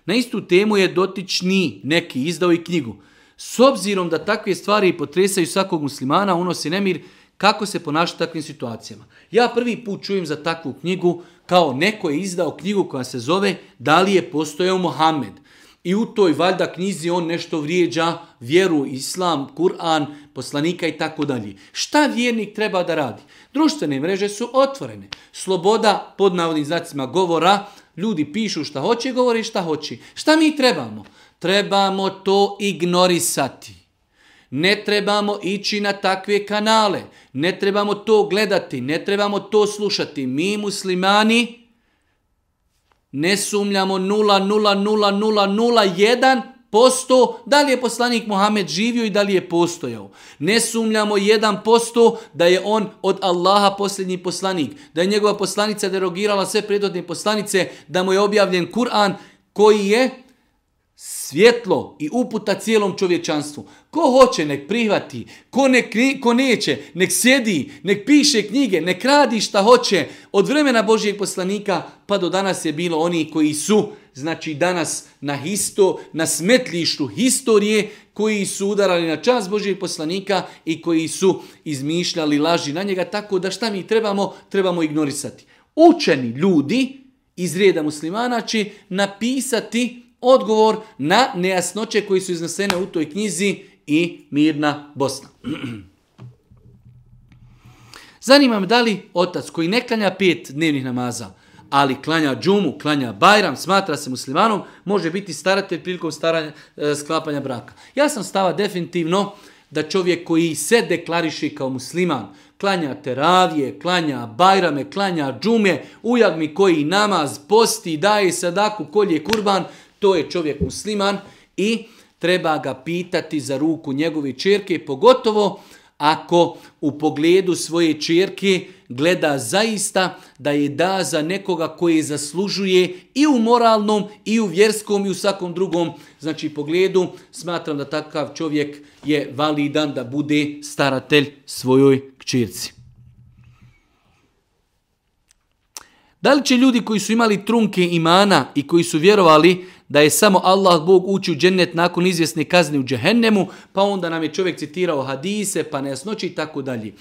Na istu temu je dotični neki izdao i knjigu. S obzirom da takve stvari potresaju svakog muslimana, unosi nemir, kako se ponaša u takvim situacijama. Ja prvi put čujem za takvu knjigu kao neko je izdao knjigu koja se zove Da li je postojao Mohamed? I u toj valjda knjizi on nešto vrijeđa vjeru, islam, Kur'an, poslanika i tako dalje. Šta vjernik treba da radi? Društvene mreže su otvorene. Sloboda pod navodnim znacima govora Ljudi pišu šta hoće govori šta hoće. Šta mi trebamo? Trebamo to ignorisati. Ne trebamo ići na takve kanale. Ne trebamo to gledati. Ne trebamo to slušati. Mi muslimani ne sumljamo 1 posto da li je poslanik Mohamed živio i da li je postojao. Ne sumljamo jedan posto da je on od Allaha posljednji poslanik, da je njegova poslanica derogirala sve predodne poslanice, da mu je objavljen Kur'an koji je svjetlo i uputa cijelom čovječanstvu. Ko hoće, nek prihvati. Ko, ne, neće, nek sjedi, nek piše knjige, nek radi šta hoće. Od vremena Božijeg poslanika pa do danas je bilo oni koji su znači danas na histo, na smetlištu historije koji su udarali na čas Božijeg poslanika i koji su izmišljali laži na njega, tako da šta mi trebamo? Trebamo ignorisati. Učeni ljudi iz reda muslimana će napisati odgovor na nejasnoće koji su iznesene u toj knjizi i mirna Bosna. Zanima me da li otac koji ne klanja pet dnevnih namaza, ali klanja džumu, klanja bajram, smatra se muslimanom, može biti staratelj prilikom staranja, e, sklapanja braka. Ja sam stava definitivno da čovjek koji se deklariši kao musliman, klanja teravije, klanja bajrame, klanja džume, mi koji namaz, posti, daje sadaku, kolje kurban, to je čovjek musliman i treba ga pitati za ruku njegove čerke, pogotovo ako u pogledu svoje čerke gleda zaista da je da za nekoga koji zaslužuje i u moralnom, i u vjerskom, i u svakom drugom znači pogledu. Smatram da takav čovjek je validan da bude staratelj svojoj kćerci. Da li će ljudi koji su imali trunke imana i koji su vjerovali da je samo Allah Bog ući u džennet nakon izvjesne kazne u džehennemu, pa onda nam je čovjek citirao hadise, pa nejasnoći i tako dalje.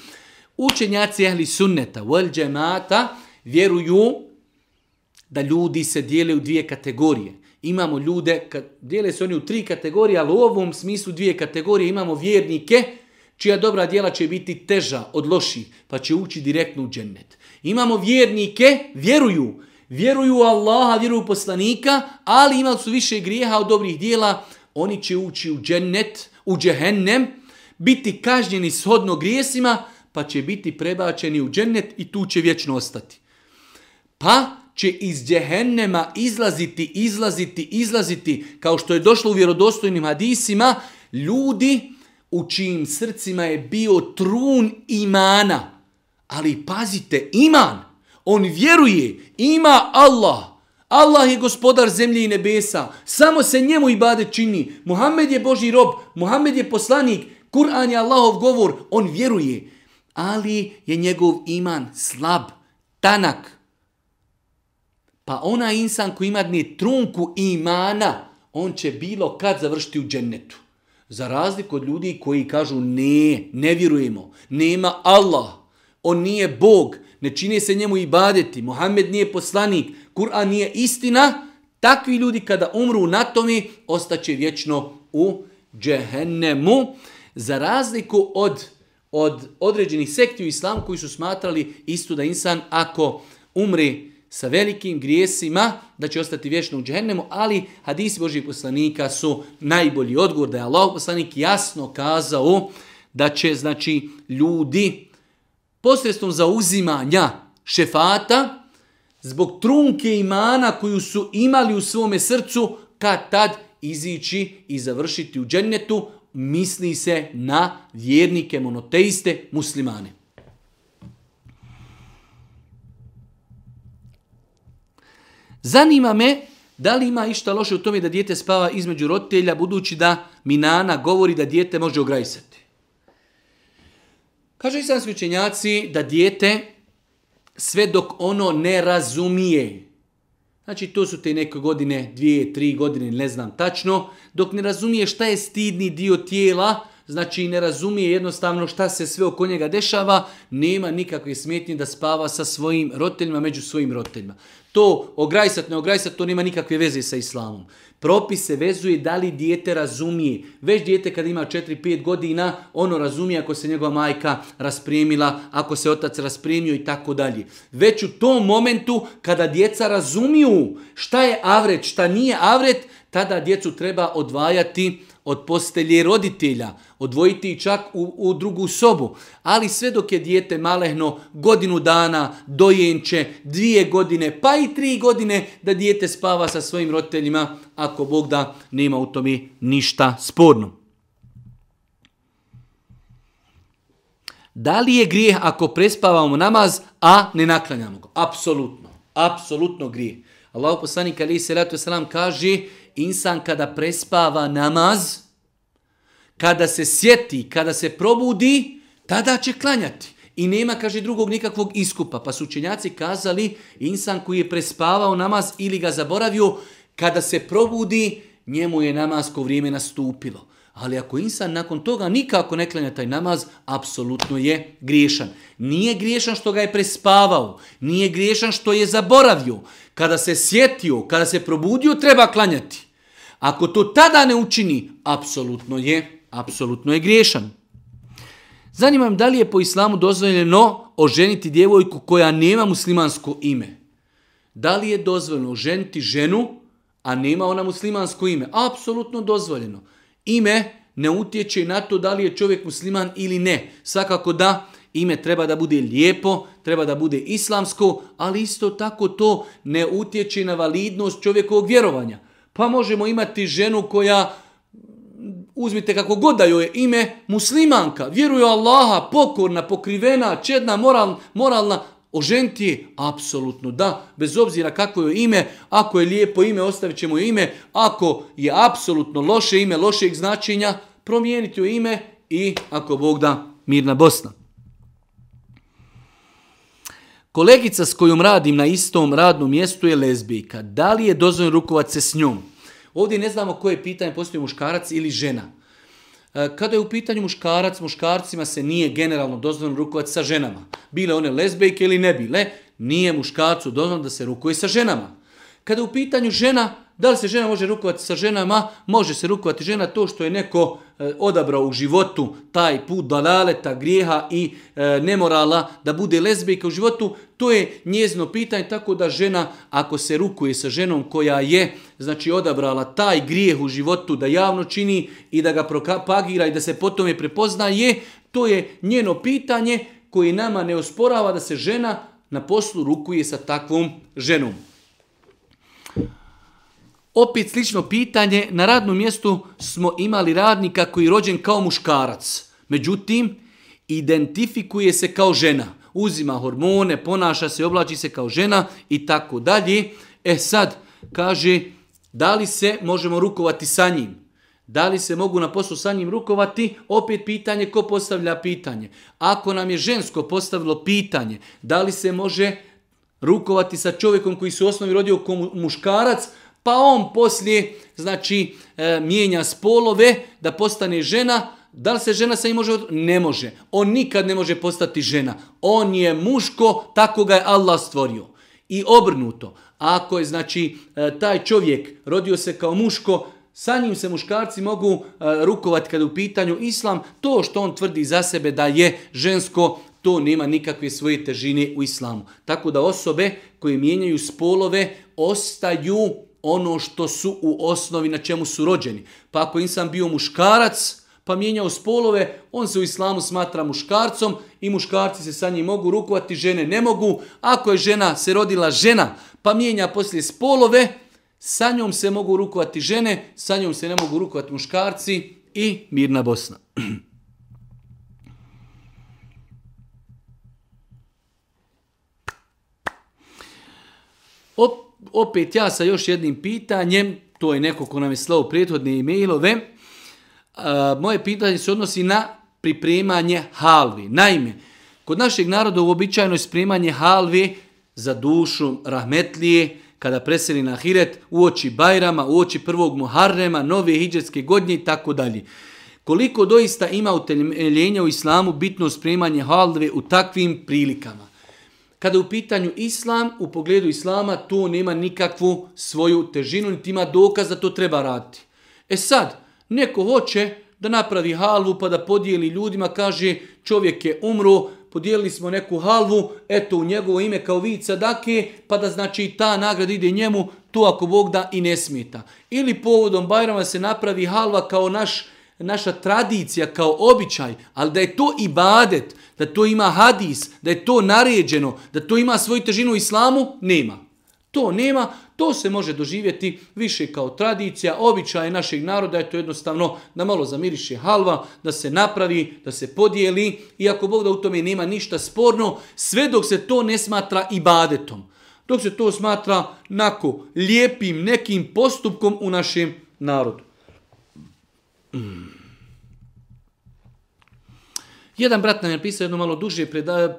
Učenjaci ehli sunneta, wal džemata, vjeruju da ljudi se dijele u dvije kategorije. Imamo ljude, dijele se oni u tri kategorije, ali u ovom smislu dvije kategorije imamo vjernike, čija dobra djela će biti teža od loših, pa će ući direktno u džennet. Imamo vjernike, vjeruju, vjeruju u Allaha, vjeruju u poslanika, ali imali su više grijeha od dobrih djela, oni će ući u džennet, u džehennem, biti kažnjeni shodno grijesima, pa će biti prebačeni u džennet i tu će vječno ostati. Pa će iz djehennema izlaziti, izlaziti, izlaziti, kao što je došlo u vjerodostojnim hadisima, ljudi u čijim srcima je bio trun imana. Ali pazite, iman, on vjeruje, ima Allah. Allah je gospodar zemlje i nebesa. Samo se njemu bade čini. Muhammed je Boži rob, Muhammed je poslanik, Kur'an je Allahov govor, on vjeruje ali je njegov iman slab, tanak. Pa ona insan koji ima dne trunku imana, on će bilo kad završiti u džennetu. Za razliku od ljudi koji kažu ne, ne vjerujemo, nema Allah, on nije Bog, ne čine se njemu ibadeti, Mohamed nije poslanik, Kur'an nije istina, takvi ljudi kada umru na tome, ostaće vječno u džehennemu. Za razliku od od određenih sekti u islamu koji su smatrali istu da insan ako umri sa velikim grijesima, da će ostati vječno u džehennemu, ali hadisi Božih poslanika su najbolji odgovor, da je Allah poslanik jasno kazao da će znači ljudi posredstvom zauzimanja šefata, zbog trunke imana koju su imali u svome srcu, kad tad izići i završiti u džennetu, misli se na vjernike, monoteiste, muslimane. Zanima me da li ima išta loše u tome da dijete spava između roditelja, budući da Minana govori da dijete može ograjsati. Kažu islamski učenjaci da dijete sve dok ono ne razumije Znači to su te neke godine, dvije, tri godine, ne znam tačno, dok ne razumije šta je stidni dio tijela, znači ne razumije jednostavno šta se sve oko njega dešava, nema nikakve smetnje da spava sa svojim roditeljima, među svojim roditeljima to ograjsat, ne ograjsat, to nema nikakve veze sa islamom. Propis se vezuje da li dijete razumije. Već dijete kada ima 4-5 godina, ono razumije ako se njegova majka raspremila ako se otac rasprimio i tako dalje. Već u tom momentu kada djeca razumiju šta je avret, šta nije avret, tada djecu treba odvajati od postelje roditelja, odvojiti čak u, drugu sobu. Ali sve dok je dijete malehno godinu dana, dojenče, dvije godine, pa i tri godine da dijete spava sa svojim roditeljima, ako Bog da nema u tome ništa sporno. Da li je grijeh ako prespavamo namaz, a ne naklanjamo ga? Apsolutno. Apsolutno grijeh. Allah poslanik ali se wasalam kaže insan kada prespava namaz, kada se sjeti, kada se probudi, tada će klanjati. I nema, kaže, drugog nikakvog iskupa. Pa su učenjaci kazali, insan koji je prespavao namaz ili ga zaboravio, kada se probudi, njemu je namazko vrijeme nastupilo. Ali ako insan nakon toga nikako ne klanja taj namaz, apsolutno je griješan. Nije griješan što ga je prespavao, nije griješan što je zaboravio. Kada se sjetio, kada se probudio, treba klanjati. Ako to tada ne učini, apsolutno je, apsolutno je griješan. Zanimam da li je po islamu dozvoljeno oženiti djevojku koja nema muslimansko ime. Da li je dozvoljeno oženiti ženu, a nema ona muslimansko ime? Apsolutno dozvoljeno. Ime ne utječe na to da li je čovjek musliman ili ne. Svakako da, ime treba da bude lijepo, treba da bude islamsko, ali isto tako to ne utječe na validnost čovjekovog vjerovanja. Pa možemo imati ženu koja, uzmite kako god da joj je ime, muslimanka, vjeruje Allaha, pokorna, pokrivena, čedna, moralna, moralna je, apsolutno da, bez obzira kako je ime, ako je lijepo ime, ostavit ćemo ime, ako je apsolutno loše ime, lošeg značenja, promijeniti joj ime i ako Bog da, mirna Bosna. Kolegica s kojom radim na istom radnom mjestu je lezbijka. Da li je dozvoljeno rukovati se s njom? Ovdje ne znamo koje pitanje postoji muškarac ili žena. E, kada je u pitanju muškarac, muškarcima se nije generalno dozvoljeno rukovati sa ženama. Bile one lezbijke ili ne bile, nije muškarcu dozvoljeno da se rukuje sa ženama. Kada je u pitanju žena, da li se žena može rukovati sa ženama? Može se rukovati žena to što je neko e, odabrao u životu taj put dalaleta, grijeha i e, nemorala da bude lezbijka u životu. To je njezno pitanje, tako da žena, ako se rukuje sa ženom koja je znači odabrala taj grijeh u životu da javno čini i da ga propagira i da se potom je prepoznaje, to je njeno pitanje koje nama ne osporava da se žena na poslu rukuje sa takvom ženom. Opet slično pitanje, na radnom mjestu smo imali radnika koji je rođen kao muškarac, međutim, identifikuje se kao žena uzima hormone, ponaša se, oblači se kao žena i tako dalje. E sad, kaže, da li se možemo rukovati sa njim? Da li se mogu na poslu sa njim rukovati? Opet pitanje ko postavlja pitanje. Ako nam je žensko postavilo pitanje, da li se može rukovati sa čovjekom koji se u osnovi rodio kao muškarac, pa on poslije znači, e, mijenja spolove da postane žena, da li se žena sa njim može... Ne može. On nikad ne može postati žena. On je muško, tako ga je Allah stvorio. I obrnuto. Ako je, znači, e, taj čovjek rodio se kao muško, sa njim se muškarci mogu e, rukovati kada je u pitanju islam. To što on tvrdi za sebe da je žensko, to nema nikakve svoje težine u islamu. Tako da osobe koje mijenjaju spolove ostaju ono što su u osnovi na čemu su rođeni. Pa ako sam bio muškarac, pa mijenjao spolove, on se u islamu smatra muškarcom i muškarci se sa njim mogu rukovati, žene ne mogu. Ako je žena se rodila žena, pa mijenja poslije spolove, sa njom se mogu rukovati žene, sa njom se ne mogu rukovati muškarci i mirna Bosna. Opet ja sa još jednim pitanjem, to je neko ko nam je slao prethodne e-mailove. Eh, moje pitanje se odnosi na pripremanje halvi. Naime, kod našeg naroda uobičajeno je spremanje halvi za dušu rahmetlije, kada preseli na Hiret, uoči Bajrama, uoči prvog Muharrema, nove hijđarske godnje i tako dalje. Koliko doista ima uteljenja u islamu bitno spremanje halve u takvim prilikama? Kada u pitanju islam, u pogledu islama to nema nikakvu svoju težinu, niti ima dokaz da to treba raditi. E sad, Neko hoće da napravi halvu pa da podijeli ljudima, kaže čovjek je umro, podijelili smo neku halvu, eto u njegovo ime kao vid sadake, pa da znači ta nagrada ide njemu, to ako Bog da i ne smeta. Ili povodom Bajrama se napravi halva kao naš, naša tradicija, kao običaj, ali da je to Badet, da to ima hadis, da je to naređeno, da to ima svoju težinu u islamu, nema. To nema, to se može doživjeti više kao tradicija, običaj našeg naroda je to jednostavno da malo zamiriše halva, da se napravi, da se podijeli, iako Bog da u tome nema ništa sporno, sve dok se to ne smatra ibadetom. Dok se to smatra nako lijepim nekim postupkom u našem narodu. Hmm. Jedan brat nam je pisao jedno malo duže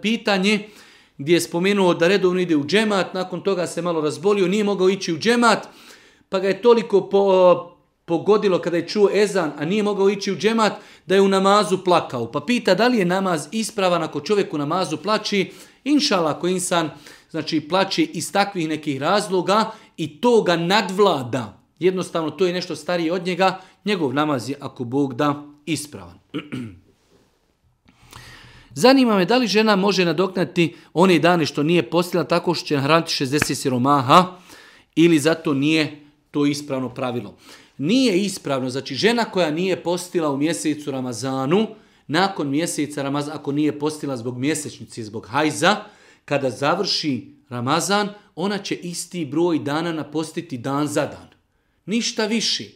pitanje, gdje je spomenuo da redovno ide u džemat, nakon toga se malo razbolio, nije mogao ići u džemat, pa ga je toliko pogodilo kada je čuo ezan, a nije mogao ići u džemat, da je u namazu plakao. Pa pita da li je namaz ispravan ako čovjek u namazu plaći, inšala ako insan znači, plaći iz takvih nekih razloga i to ga nadvlada. Jednostavno, to je nešto starije od njega, njegov namaz je, ako Bog da, ispravan. Zanima me da li žena može nadoknati one dane što nije postila tako što će hraniti 60 siromaha ili zato nije to ispravno pravilo. Nije ispravno, znači žena koja nije postila u mjesecu Ramazanu, nakon mjeseca Ramazan, ako nije postila zbog mjesečnice, zbog hajza, kada završi Ramazan, ona će isti broj dana napostiti dan za dan. Ništa više.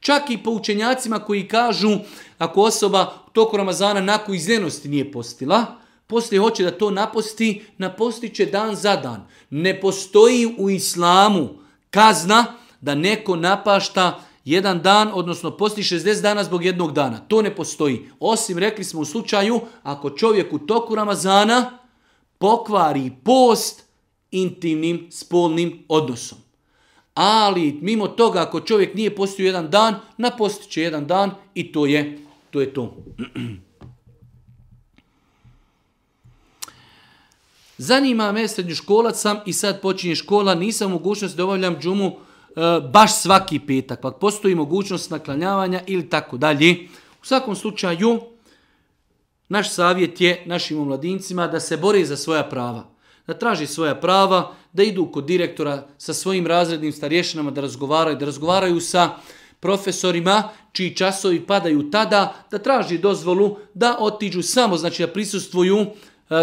Čak i po učenjacima koji kažu, ako osoba toku Ramazana nakon izljenosti nije postila, poslije hoće da to naposti, napostit će dan za dan. Ne postoji u islamu kazna da neko napašta jedan dan, odnosno posti 60 dana zbog jednog dana. To ne postoji. Osim, rekli smo u slučaju, ako čovjek u toku Ramazana pokvari post intimnim spolnim odnosom. Ali mimo toga ako čovjek nije postio jedan dan, napostit će jedan dan i to je to je to. Zanima me srednjoškolac sam i sad počinje škola, nisam mogućnost da obavljam džumu e, baš svaki petak, pa postoji mogućnost naklanjavanja ili tako dalje. U svakom slučaju, naš savjet je našim mladincima da se bore za svoja prava, da traži svoja prava, da idu kod direktora sa svojim razrednim starješinama, da razgovaraju, da razgovaraju sa profesorima čiji časovi padaju tada da traži dozvolu da otiđu samo, znači da prisustvuju e,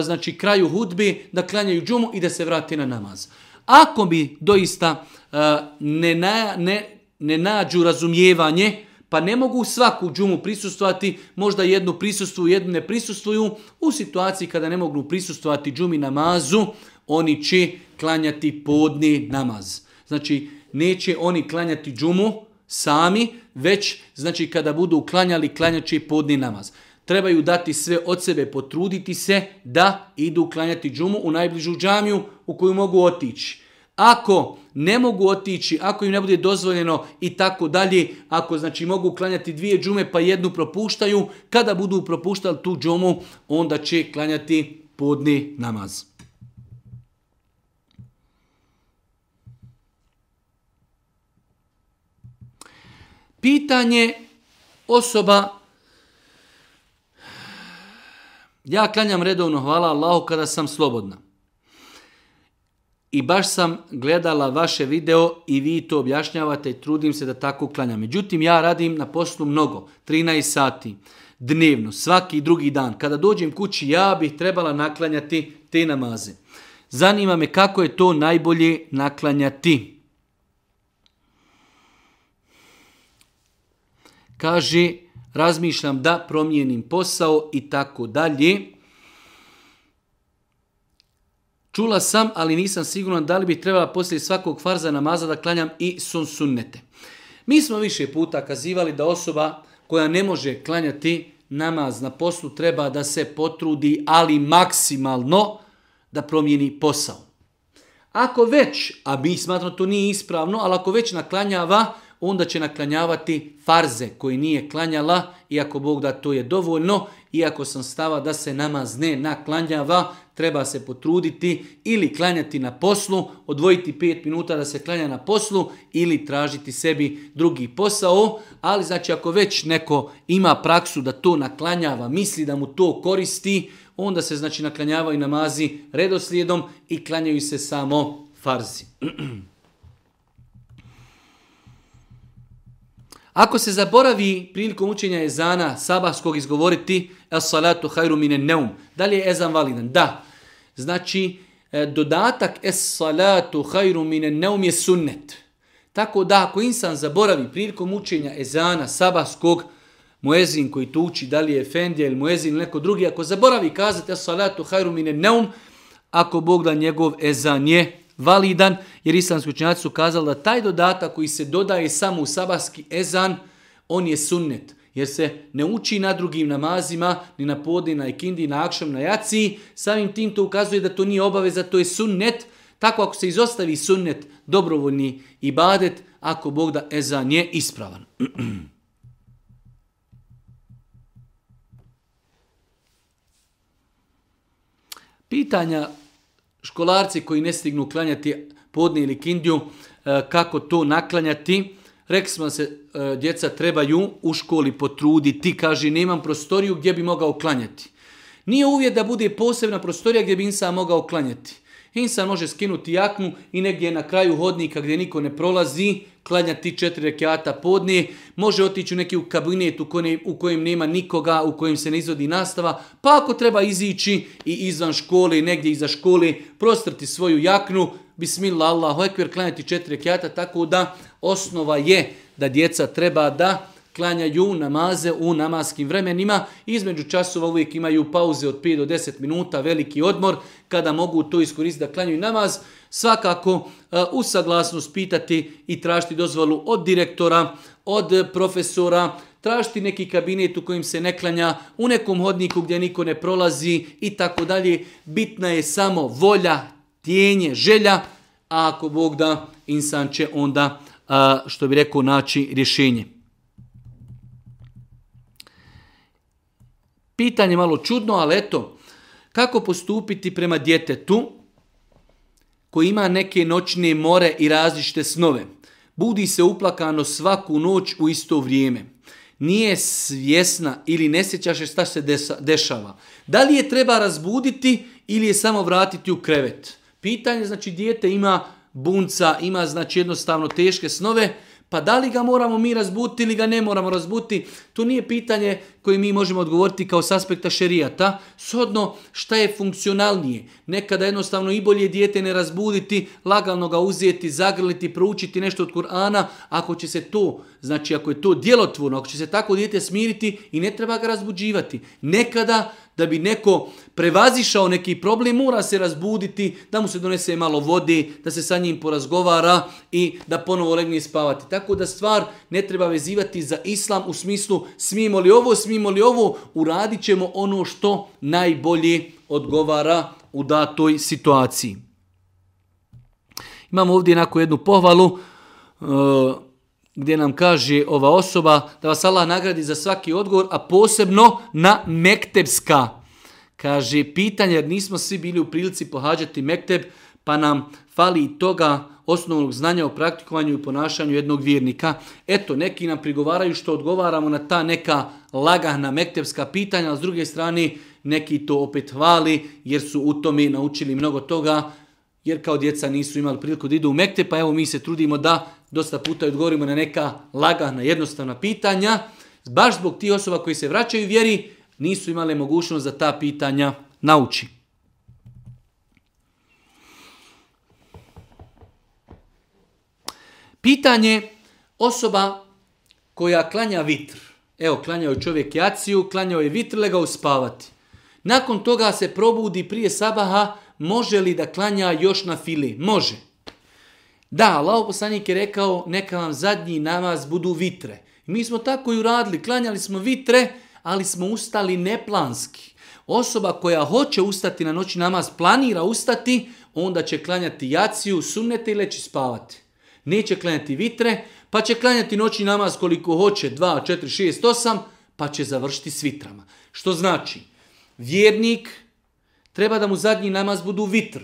znači kraju hudbi, da klanjaju džumu i da se vrati na namaz. Ako bi doista e, ne, ne, ne nađu razumijevanje, pa ne mogu svaku džumu prisustovati, možda jednu prisustvuju, jednu ne prisustvuju. U situaciji kada ne mogu prisustovati džumi namazu, oni će klanjati podni namaz. Znači, neće oni klanjati džumu, sami, već znači kada budu uklanjali klanjači podni namaz. Trebaju dati sve od sebe, potruditi se da idu klanjati džumu u najbližu džamiju u koju mogu otići. Ako ne mogu otići, ako im ne bude dozvoljeno i tako dalje, ako znači mogu klanjati dvije džume pa jednu propuštaju, kada budu propuštali tu džumu, onda će klanjati podni namaz. Pitanje osoba, ja klanjam redovno, hvala Allahu, kada sam slobodna. I baš sam gledala vaše video i vi to objašnjavate i trudim se da tako klanjam. Međutim, ja radim na poslu mnogo, 13 sati dnevno, svaki drugi dan. Kada dođem kući, ja bih trebala naklanjati te namaze. Zanima me kako je to najbolje naklanjati. Kaže, razmišljam da promijenim posao i tako dalje. Čula sam, ali nisam siguran da li bi trebala poslije svakog farza namaza da klanjam i sun sunnete. Mi smo više puta kazivali da osoba koja ne može klanjati namaz na poslu treba da se potrudi, ali maksimalno da promijeni posao. Ako već, a mi smatramo to nije ispravno, ali ako već naklanjava onda će naklanjavati farze koji nije klanjala, iako Bog da to je dovoljno, iako sam stava da se namaz ne naklanjava, treba se potruditi ili klanjati na poslu, odvojiti 5 minuta da se klanja na poslu ili tražiti sebi drugi posao, ali znači ako već neko ima praksu da to naklanjava, misli da mu to koristi, onda se znači i namazi redoslijedom i klanjaju se samo farzi. Ako se zaboravi prilikom učenja ezana sabahskog izgovoriti es salatu hajru neum, da li je ezan validan? Da. Znači, e, dodatak es salatu neum je sunnet. Tako da ako insan zaboravi prilikom učenja ezana sabahskog muezin koji tu uči, da li je Efendija ili muezin ili neko drugi, ako zaboravi kazati es salatu neum, ako Bog da njegov ezan je validan, jer islamski učenjaci su kazali da taj dodatak koji se dodaje samo u sabahski ezan, on je sunnet. Jer se ne uči na drugim namazima, ni na podni, na ikindi, na akšam, na jaci. Samim tim to ukazuje da to nije obaveza, to je sunnet. Tako ako se izostavi sunnet, dobrovoljni ibadet, ako Bog da ezan je ispravan. Pitanja školarci koji ne stignu klanjati podne ili kindiju, e, kako to naklanjati. Rekli smo se, e, djeca trebaju u školi potruditi, kaži nemam prostoriju gdje bi mogao klanjati. Nije uvijek da bude posebna prostorija gdje bi sam mogao klanjati. Insan može skinuti jaknu i negdje na kraju hodnika gdje niko ne prolazi, klanjati četiri rekiata podnije. može otići u neki kabinet u kojem nema nikoga, u kojem se ne izvodi nastava, pa ako treba izići i izvan škole negdje iza škole, prostrati svoju jaknu, bismillah, Allahu ekber, klanjati četiri rekiata, tako da osnova je da djeca treba da klanjaju namaze u namaskim vremenima. Između časova uvijek imaju pauze od 5 do 10 minuta, veliki odmor, kada mogu to iskoristiti da klanjaju namaz. Svakako, e, u saglasnost pitati i tražiti dozvolu od direktora, od profesora, tražiti neki kabinet u kojim se ne klanja, u nekom hodniku gdje niko ne prolazi i tako dalje. Bitna je samo volja, tijenje, želja, a ako Bog da, insan će onda, što bi rekao, naći rješenje. Pitanje malo čudno, ali eto, kako postupiti prema djetetu koji ima neke noćne more i različite snove? Budi se uplakano svaku noć u isto vrijeme. Nije svjesna ili ne sjećaš šta se dešava. Da li je treba razbuditi ili je samo vratiti u krevet? Pitanje, znači, dijete ima bunca, ima znači jednostavno teške snove, pa da li ga moramo mi razbuti ili ga ne moramo razbuti, to nije pitanje koje mi možemo odgovoriti kao s aspekta šerijata. Sodno, šta je funkcionalnije? Nekada jednostavno i bolje dijete ne razbuditi, lagano ga uzeti, zagrliti, proučiti nešto od Kur'ana, ako će se to, znači ako je to djelotvorno, ako će se tako dijete smiriti i ne treba ga razbuđivati. Nekada da bi neko prevazišao neki problem, mora se razbuditi, da mu se donese malo vode, da se sa njim porazgovara i da ponovo legne spavati. Tako da stvar ne treba vezivati za islam u smislu smijemo li ovo, smijemo li ovo, uradit ćemo ono što najbolje odgovara u datoj situaciji. Imamo ovdje jednako jednu pohvalu. E, gdje nam kaže ova osoba da vas Allah nagradi za svaki odgovor, a posebno na mektebska. Kaže, pitanje jer nismo svi bili u prilici pohađati mekteb, pa nam fali toga osnovnog znanja o praktikovanju i ponašanju jednog vjernika. Eto, neki nam prigovaraju što odgovaramo na ta neka lagana mektebska pitanja, a s druge strane neki to opet hvali jer su u tome naučili mnogo toga, jer kao djeca nisu imali priliku da idu u mekte, pa evo mi se trudimo da dosta puta odgovorimo na neka lagana, jednostavna pitanja, baš zbog tih osoba koji se vraćaju vjeri, nisu imale mogućnost da ta pitanja nauči. Pitanje osoba koja klanja vitr. Evo, klanjao je čovjek jaciju, klanjao je vitr, legao spavati. Nakon toga se probudi prije sabaha, može li da klanja još na fili? Može. Da, Allah poslanik je rekao neka vam zadnji namaz budu vitre. mi smo tako i uradili, klanjali smo vitre, ali smo ustali neplanski. Osoba koja hoće ustati na noći namaz, planira ustati, onda će klanjati jaciju, sunnete i leći spavati. Neće klanjati vitre, pa će klanjati noći namaz koliko hoće, 2, 4, 6, 8, pa će završiti s vitrama. Što znači, vjernik treba da mu zadnji namaz budu vitr.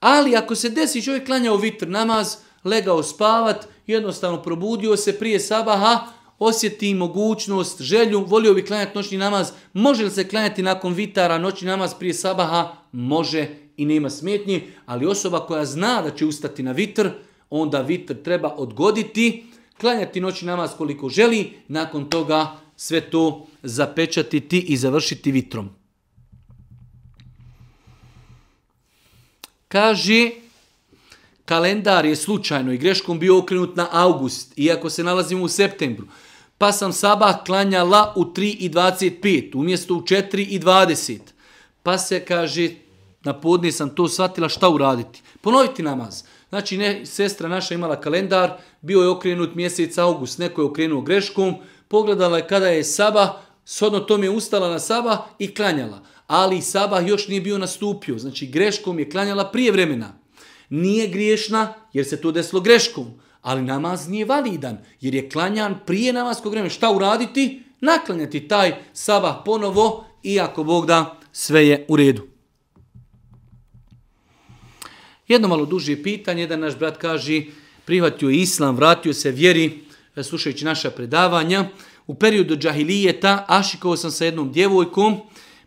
Ali ako se desi čovjek klanjao vitr namaz, legao spavat, jednostavno probudio se prije sabaha, osjeti mogućnost, želju, volio bi klanjati noćni namaz. Može li se klanjati nakon vitara noćni namaz prije sabaha? Može i nema smetnji, ali osoba koja zna da će ustati na vitr, onda vitr treba odgoditi, klanjati noćni namaz koliko želi, nakon toga sve to zapečatiti i završiti vitrom. Kaže, kalendar je slučajno i greškom bio okrenut na august, iako se nalazimo u septembru. Pa sam saba klanjala u 3.25, umjesto u 4.20. Pa se, kaže, na podne sam to shvatila šta uraditi. Ponoviti namaz. Znači, ne, sestra naša imala kalendar, bio je okrenut mjesec august, neko je okrenuo greškom, pogledala je kada je saba, shodno tome je ustala na saba i klanjala ali sabah još nije bio nastupio, znači greškom je klanjala prije vremena. Nije griješna jer se to desilo greškom, ali namaz nije validan jer je klanjan prije namazkog vremena. Šta uraditi? Naklanjati taj sabah ponovo i ako Bog da sve je u redu. Jedno malo duže pitanje, jedan naš brat kaže prihvatio je islam, vratio se vjeri, slušajući naša predavanja. U periodu džahilijeta ašikovao sam sa jednom djevojkom,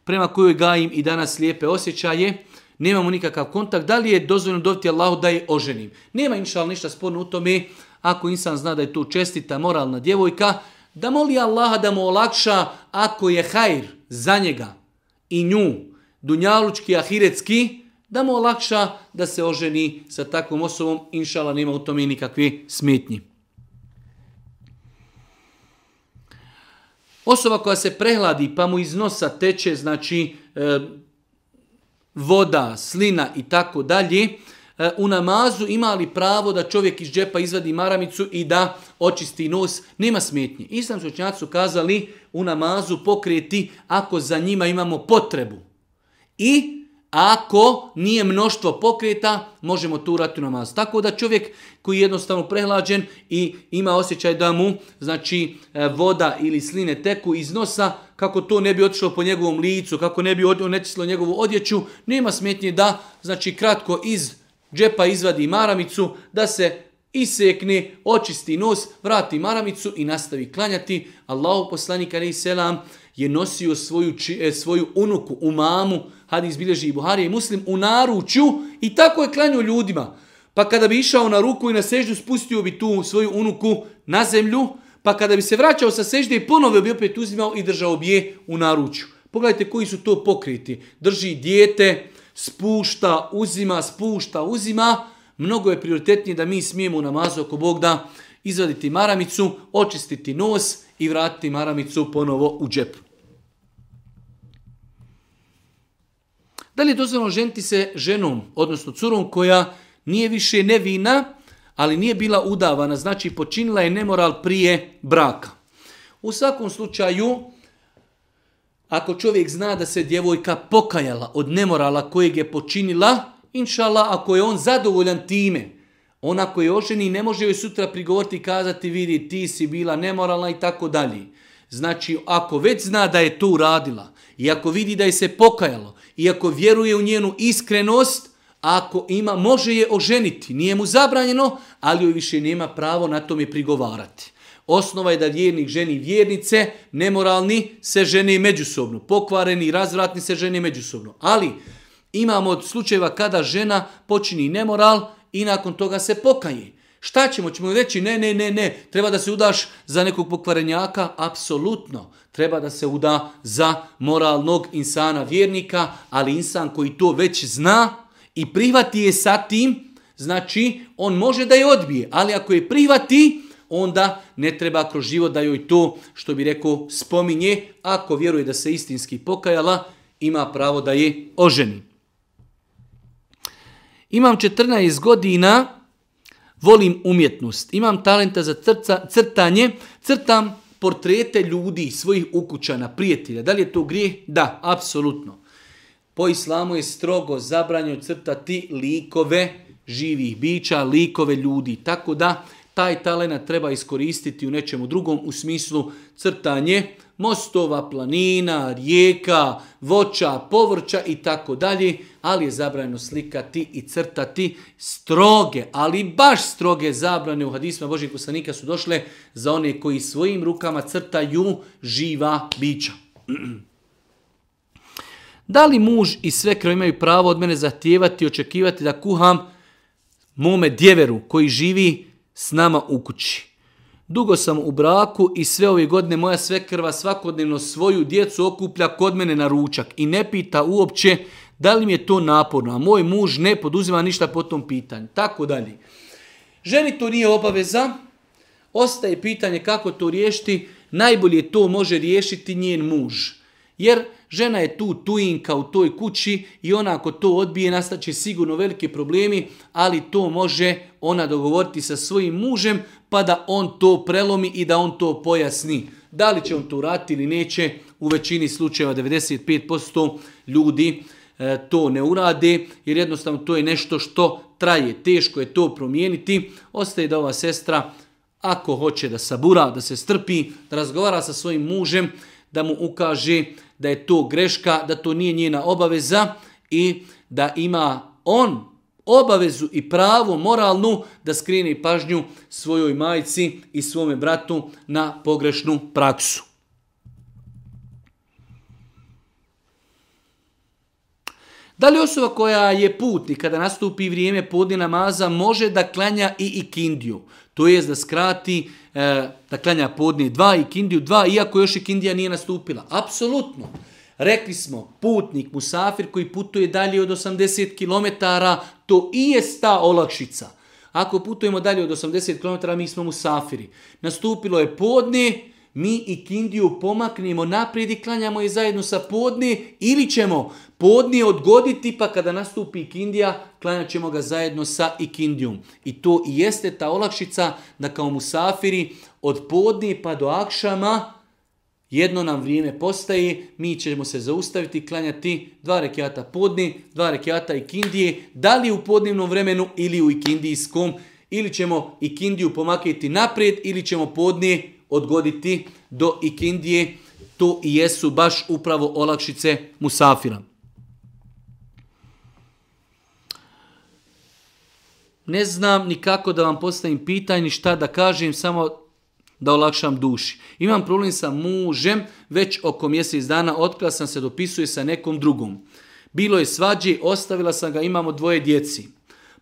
prema kojoj gajim i danas lijepe osjećaje, nemamo nikakav kontakt, da li je dozvoljeno dobiti Allahu da je oženim. Nema inšal ništa sporno u tome, ako insan zna da je tu čestita moralna djevojka, da moli Allaha da mu olakša ako je hajr za njega i nju, dunjalučki, ahiretski, da mu olakša da se oženi sa takvom osobom, inšala nema u tome nikakve smetnji. Osoba koja se prehladi pa mu iz nosa teče, znači e, voda, slina i tako dalje, e, u namazu ima li pravo da čovjek iz džepa izvadi maramicu i da očisti nos, nema smetnje. Islam sučnjaci su kazali u namazu pokreti ako za njima imamo potrebu. I ako nije mnoštvo pokreta, možemo tu urati namaz. Tako da čovjek koji je jednostavno prehlađen i ima osjećaj da mu znači, e, voda ili sline teku iz nosa, kako to ne bi otišlo po njegovom licu, kako ne bi onečislo njegovu odjeću, nema smetnje da znači, kratko iz džepa izvadi maramicu, da se isekne, očisti nos, vrati maramicu i nastavi klanjati. Allahu poslanika Ne selam je nosio svoju, e, svoju unuku u mamu, hadis bilježi i Buharije Muslim, u naručju i tako je klanio ljudima. Pa kada bi išao na ruku i na seždu, spustio bi tu svoju unuku na zemlju, pa kada bi se vraćao sa sežde i ponovo bi opet uzimao i držao bi je u naručju. Pogledajte koji su to pokriti. Drži dijete, spušta, uzima, spušta, uzima. Mnogo je prioritetnije da mi smijemo u namazu ako Bog da izvaditi maramicu, očistiti nos i vratiti maramicu ponovo u džep. Da li je dozvoljeno ženiti se ženom, odnosno curom koja nije više nevina, ali nije bila udavana, znači počinila je nemoral prije braka. U svakom slučaju, ako čovjek zna da se djevojka pokajala od nemorala kojeg je počinila, inšala, ako je on zadovoljan time, ona koja je oženi ne može joj sutra prigovoriti i kazati vidi ti si bila nemoralna i tako dalje. Znači ako već zna da je to uradila i ako vidi da je se pokajalo i ako vjeruje u njenu iskrenost, ako ima, može je oženiti. Nije mu zabranjeno, ali joj više nema pravo na tome prigovarati. Osnova je da vjernik ženi vjernice, nemoralni se žene međusobno, pokvareni i razvratni se žene međusobno. Ali imamo od slučajeva kada žena počini nemoral, i nakon toga se pokaje. Šta ćemo? Ćemo reći ne, ne, ne, ne, treba da se udaš za nekog pokvarenjaka? Apsolutno. Treba da se uda za moralnog insana vjernika, ali insan koji to već zna i prihvati je sa tim, znači on može da je odbije, ali ako je prihvati, onda ne treba kroz život da joj to, što bi rekao, spominje. Ako vjeruje da se istinski pokajala, ima pravo da je oženi. Imam 14 godina, volim umjetnost. Imam talenta za crca, crtanje, crtam portrete ljudi, svojih ukućana, prijatelja. Da li je to grijeh? Da, apsolutno. Po islamu je strogo zabranjeno crtati likove živih bića, likove ljudi. Tako da taj talent treba iskoristiti u nečemu drugom u smislu crtanje mostova, planina, rijeka, voća, povrća i tako dalje, ali je zabranjeno slikati i crtati stroge, ali baš stroge zabrane u hadisma Božih Kusanika su došle za one koji svojim rukama crtaju živa bića. Da li muž i sve svekro imaju pravo od mene zahtijevati i očekivati da kuham mome djeveru koji živi s nama u kući? dugo sam u braku i sve ove godine moja svekrva svakodnevno svoju djecu okuplja kod mene na ručak i ne pita uopće da li mi je to naporno, a moj muž ne poduzima ništa po tom pitanju. Tako dalje. Ženi to nije obaveza, ostaje pitanje kako to riješiti, najbolje to može riješiti njen muž. Jer Žena je tu tuinka u toj kući i ona ako to odbije nastaće sigurno veliki problemi, ali to može ona dogovoriti sa svojim mužem pa da on to prelomi i da on to pojasni. Da li će on to uraditi ili neće, u većini slučajeva 95% ljudi e, to ne urade jer jednostavno to je nešto što traje, teško je to promijeniti. Ostaje da ova sestra ako hoće da sabura, da se strpi, da razgovara sa svojim mužem, da mu ukaže da je to greška, da to nije njena obaveza i da ima on obavezu i pravo moralnu da skrene pažnju svojoj majci i svome bratu na pogrešnu praksu. Da li osoba koja je putnik kada nastupi vrijeme podne namaza može da klanja i ikindiju, to jest da skrati e, da klanja podne dva i kindiju dva, iako još i kindija nije nastupila. Apsolutno. Rekli smo, putnik, musafir koji putuje dalje od 80 km, to i je ta olakšica. Ako putujemo dalje od 80 km, mi smo musafiri. Nastupilo je podne, mi i kindiju pomaknimo naprijed i klanjamo je zajedno sa podne ili ćemo podni odgoditi pa kada nastupi Kindija, klanjat ćemo ga zajedno sa ikindijom. I to i jeste ta olakšica da kao musafiri od podni pa do akšama jedno nam vrijeme postaje, mi ćemo se zaustaviti i klanjati dva rekiata podni, dva rekiata ikindije, da li u podnevnom vremenu ili u ikindijskom, ili ćemo ikindiju pomaknuti naprijed ili ćemo podni odgoditi do ikindije, to i jesu baš upravo olakšice musafira. Ne znam ni kako da vam postavim pitanje, ni šta da kažem, samo da olakšam duši. Imam problem sa mužem, već oko mjesec dana otkada sam se dopisuje sa nekom drugom. Bilo je svađi, ostavila sam ga, imamo dvoje djeci.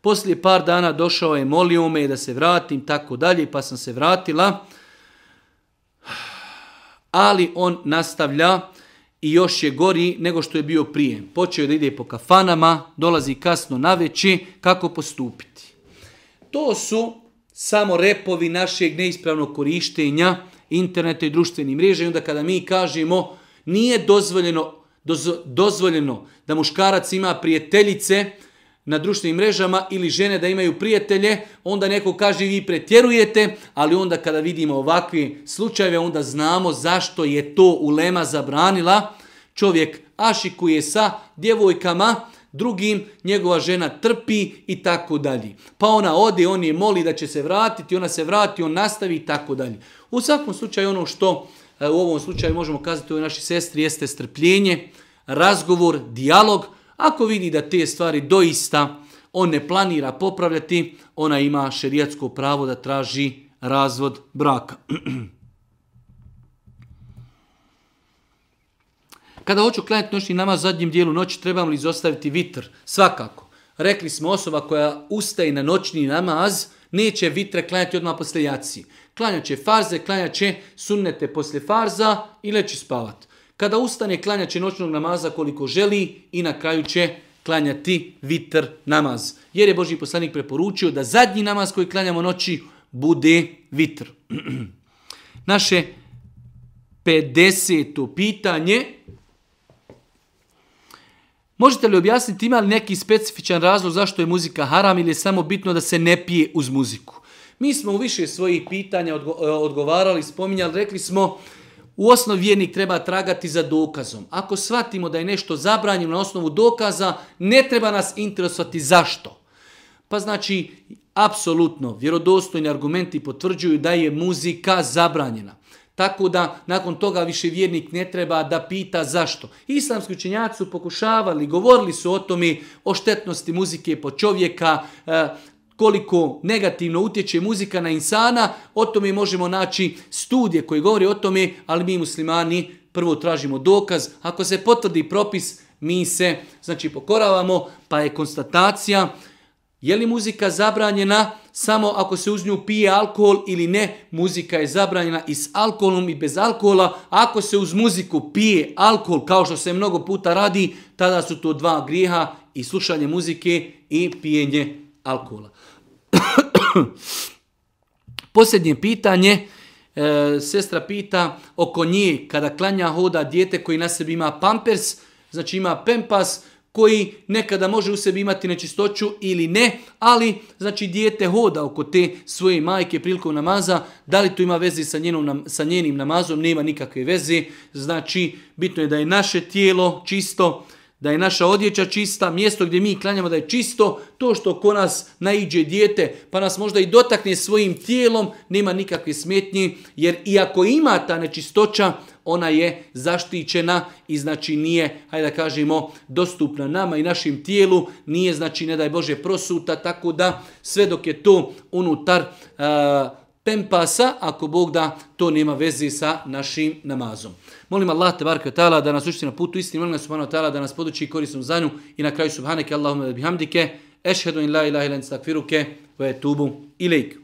Poslije par dana došao je, molio me da se vratim, tako dalje, pa sam se vratila ali on nastavlja i još je gori nego što je bio prije. Počeo da ide po kafanama, dolazi kasno na veći, kako postupiti. To su samo repovi našeg neispravnog korištenja interneta i društvenih mreža i onda kada mi kažemo nije dozvoljeno, dozvoljeno da muškarac ima prijateljice, na društvenim mrežama ili žene da imaju prijatelje, onda neko kaže vi pretjerujete, ali onda kada vidimo ovakve slučajeve, onda znamo zašto je to ulema zabranila. Čovjek ašikuje sa djevojkama, drugim, njegova žena trpi i tako dalje. Pa ona ode, on je moli da će se vratiti, ona se vrati, on nastavi i tako dalje. U svakom slučaju ono što e, u ovom slučaju možemo kazati u našoj sestri jeste strpljenje, razgovor, dijalog, ako vidi da te stvari doista on ne planira popravljati, ona ima šerijatsko pravo da traži razvod braka. Kada hoću klanjati noćni namaz zadnjem dijelu noći, trebamo li izostaviti vitr? Svakako. Rekli smo osoba koja ustaje na noćni namaz, neće vitre klanjati odmah poslije jaci. Klanjat će farze, klanjat će sunnete poslije farza i će spavati. Kada ustane, klanjaće noćnog namaza koliko želi i na kraju će klanjati vitr namaz. Jer je Boži poslanik preporučio da zadnji namaz koji klanjamo noći bude vitr. Naše 50. pitanje. Možete li objasniti ima li neki specifičan razlog zašto je muzika haram ili je samo bitno da se ne pije uz muziku? Mi smo u više svojih pitanja odgovarali, spominjali, rekli smo u osnovi vjernik treba tragati za dokazom. Ako shvatimo da je nešto zabranjeno na osnovu dokaza, ne treba nas interesovati zašto. Pa znači, apsolutno, vjerodostojni argumenti potvrđuju da je muzika zabranjena. Tako da nakon toga više vjernik ne treba da pita zašto. Islamski učenjaci su pokušavali, govorili su o tome, o štetnosti muzike po čovjeka, e, koliko negativno utječe muzika na insana, o tome možemo naći studije koji govori o tome, ali mi muslimani prvo tražimo dokaz, ako se potvrdi propis, mi se znači pokoravamo, pa je konstatacija je li muzika zabranjena samo ako se uz nju pije alkohol ili ne? Muzika je zabranjena i s alkoholom i bez alkohola. Ako se uz muziku pije alkohol, kao što se mnogo puta radi, tada su to dva grijeha i slušanje muzike i pijenje alkohola. Posljednje pitanje, e, sestra pita oko nje kada klanja hoda dijete koji na sebi ima pampers, znači ima pempas koji nekada može u sebi imati nečistoću ili ne, ali znači dijete hoda oko te svoje majke prilikom namaza, da li to ima veze sa, njenom, sa njenim namazom, nema nikakve veze, znači bitno je da je naše tijelo čisto, da je naša odjeća čista, mjesto gdje mi klanjamo da je čisto, to što ko nas naiđe dijete, pa nas možda i dotakne svojim tijelom, nema nikakve smetnje, jer iako ima ta nečistoća, ona je zaštićena i znači nije, hajde da kažemo, dostupna nama i našim tijelu, nije znači, ne daj Bože, prosuta, tako da sve dok je to unutar uh, pasa, ako Bog da, to nema veze sa našim namazom. Molim Allah te barka ta'ala da nas učiti na putu istini, molim nas subhanahu ta'ala da nas podući i korisnom zanju i na kraju subhaneke Allahumma da bihamdike, ešhedu in la ilaha ilan stakfiruke, ve tubu ilik.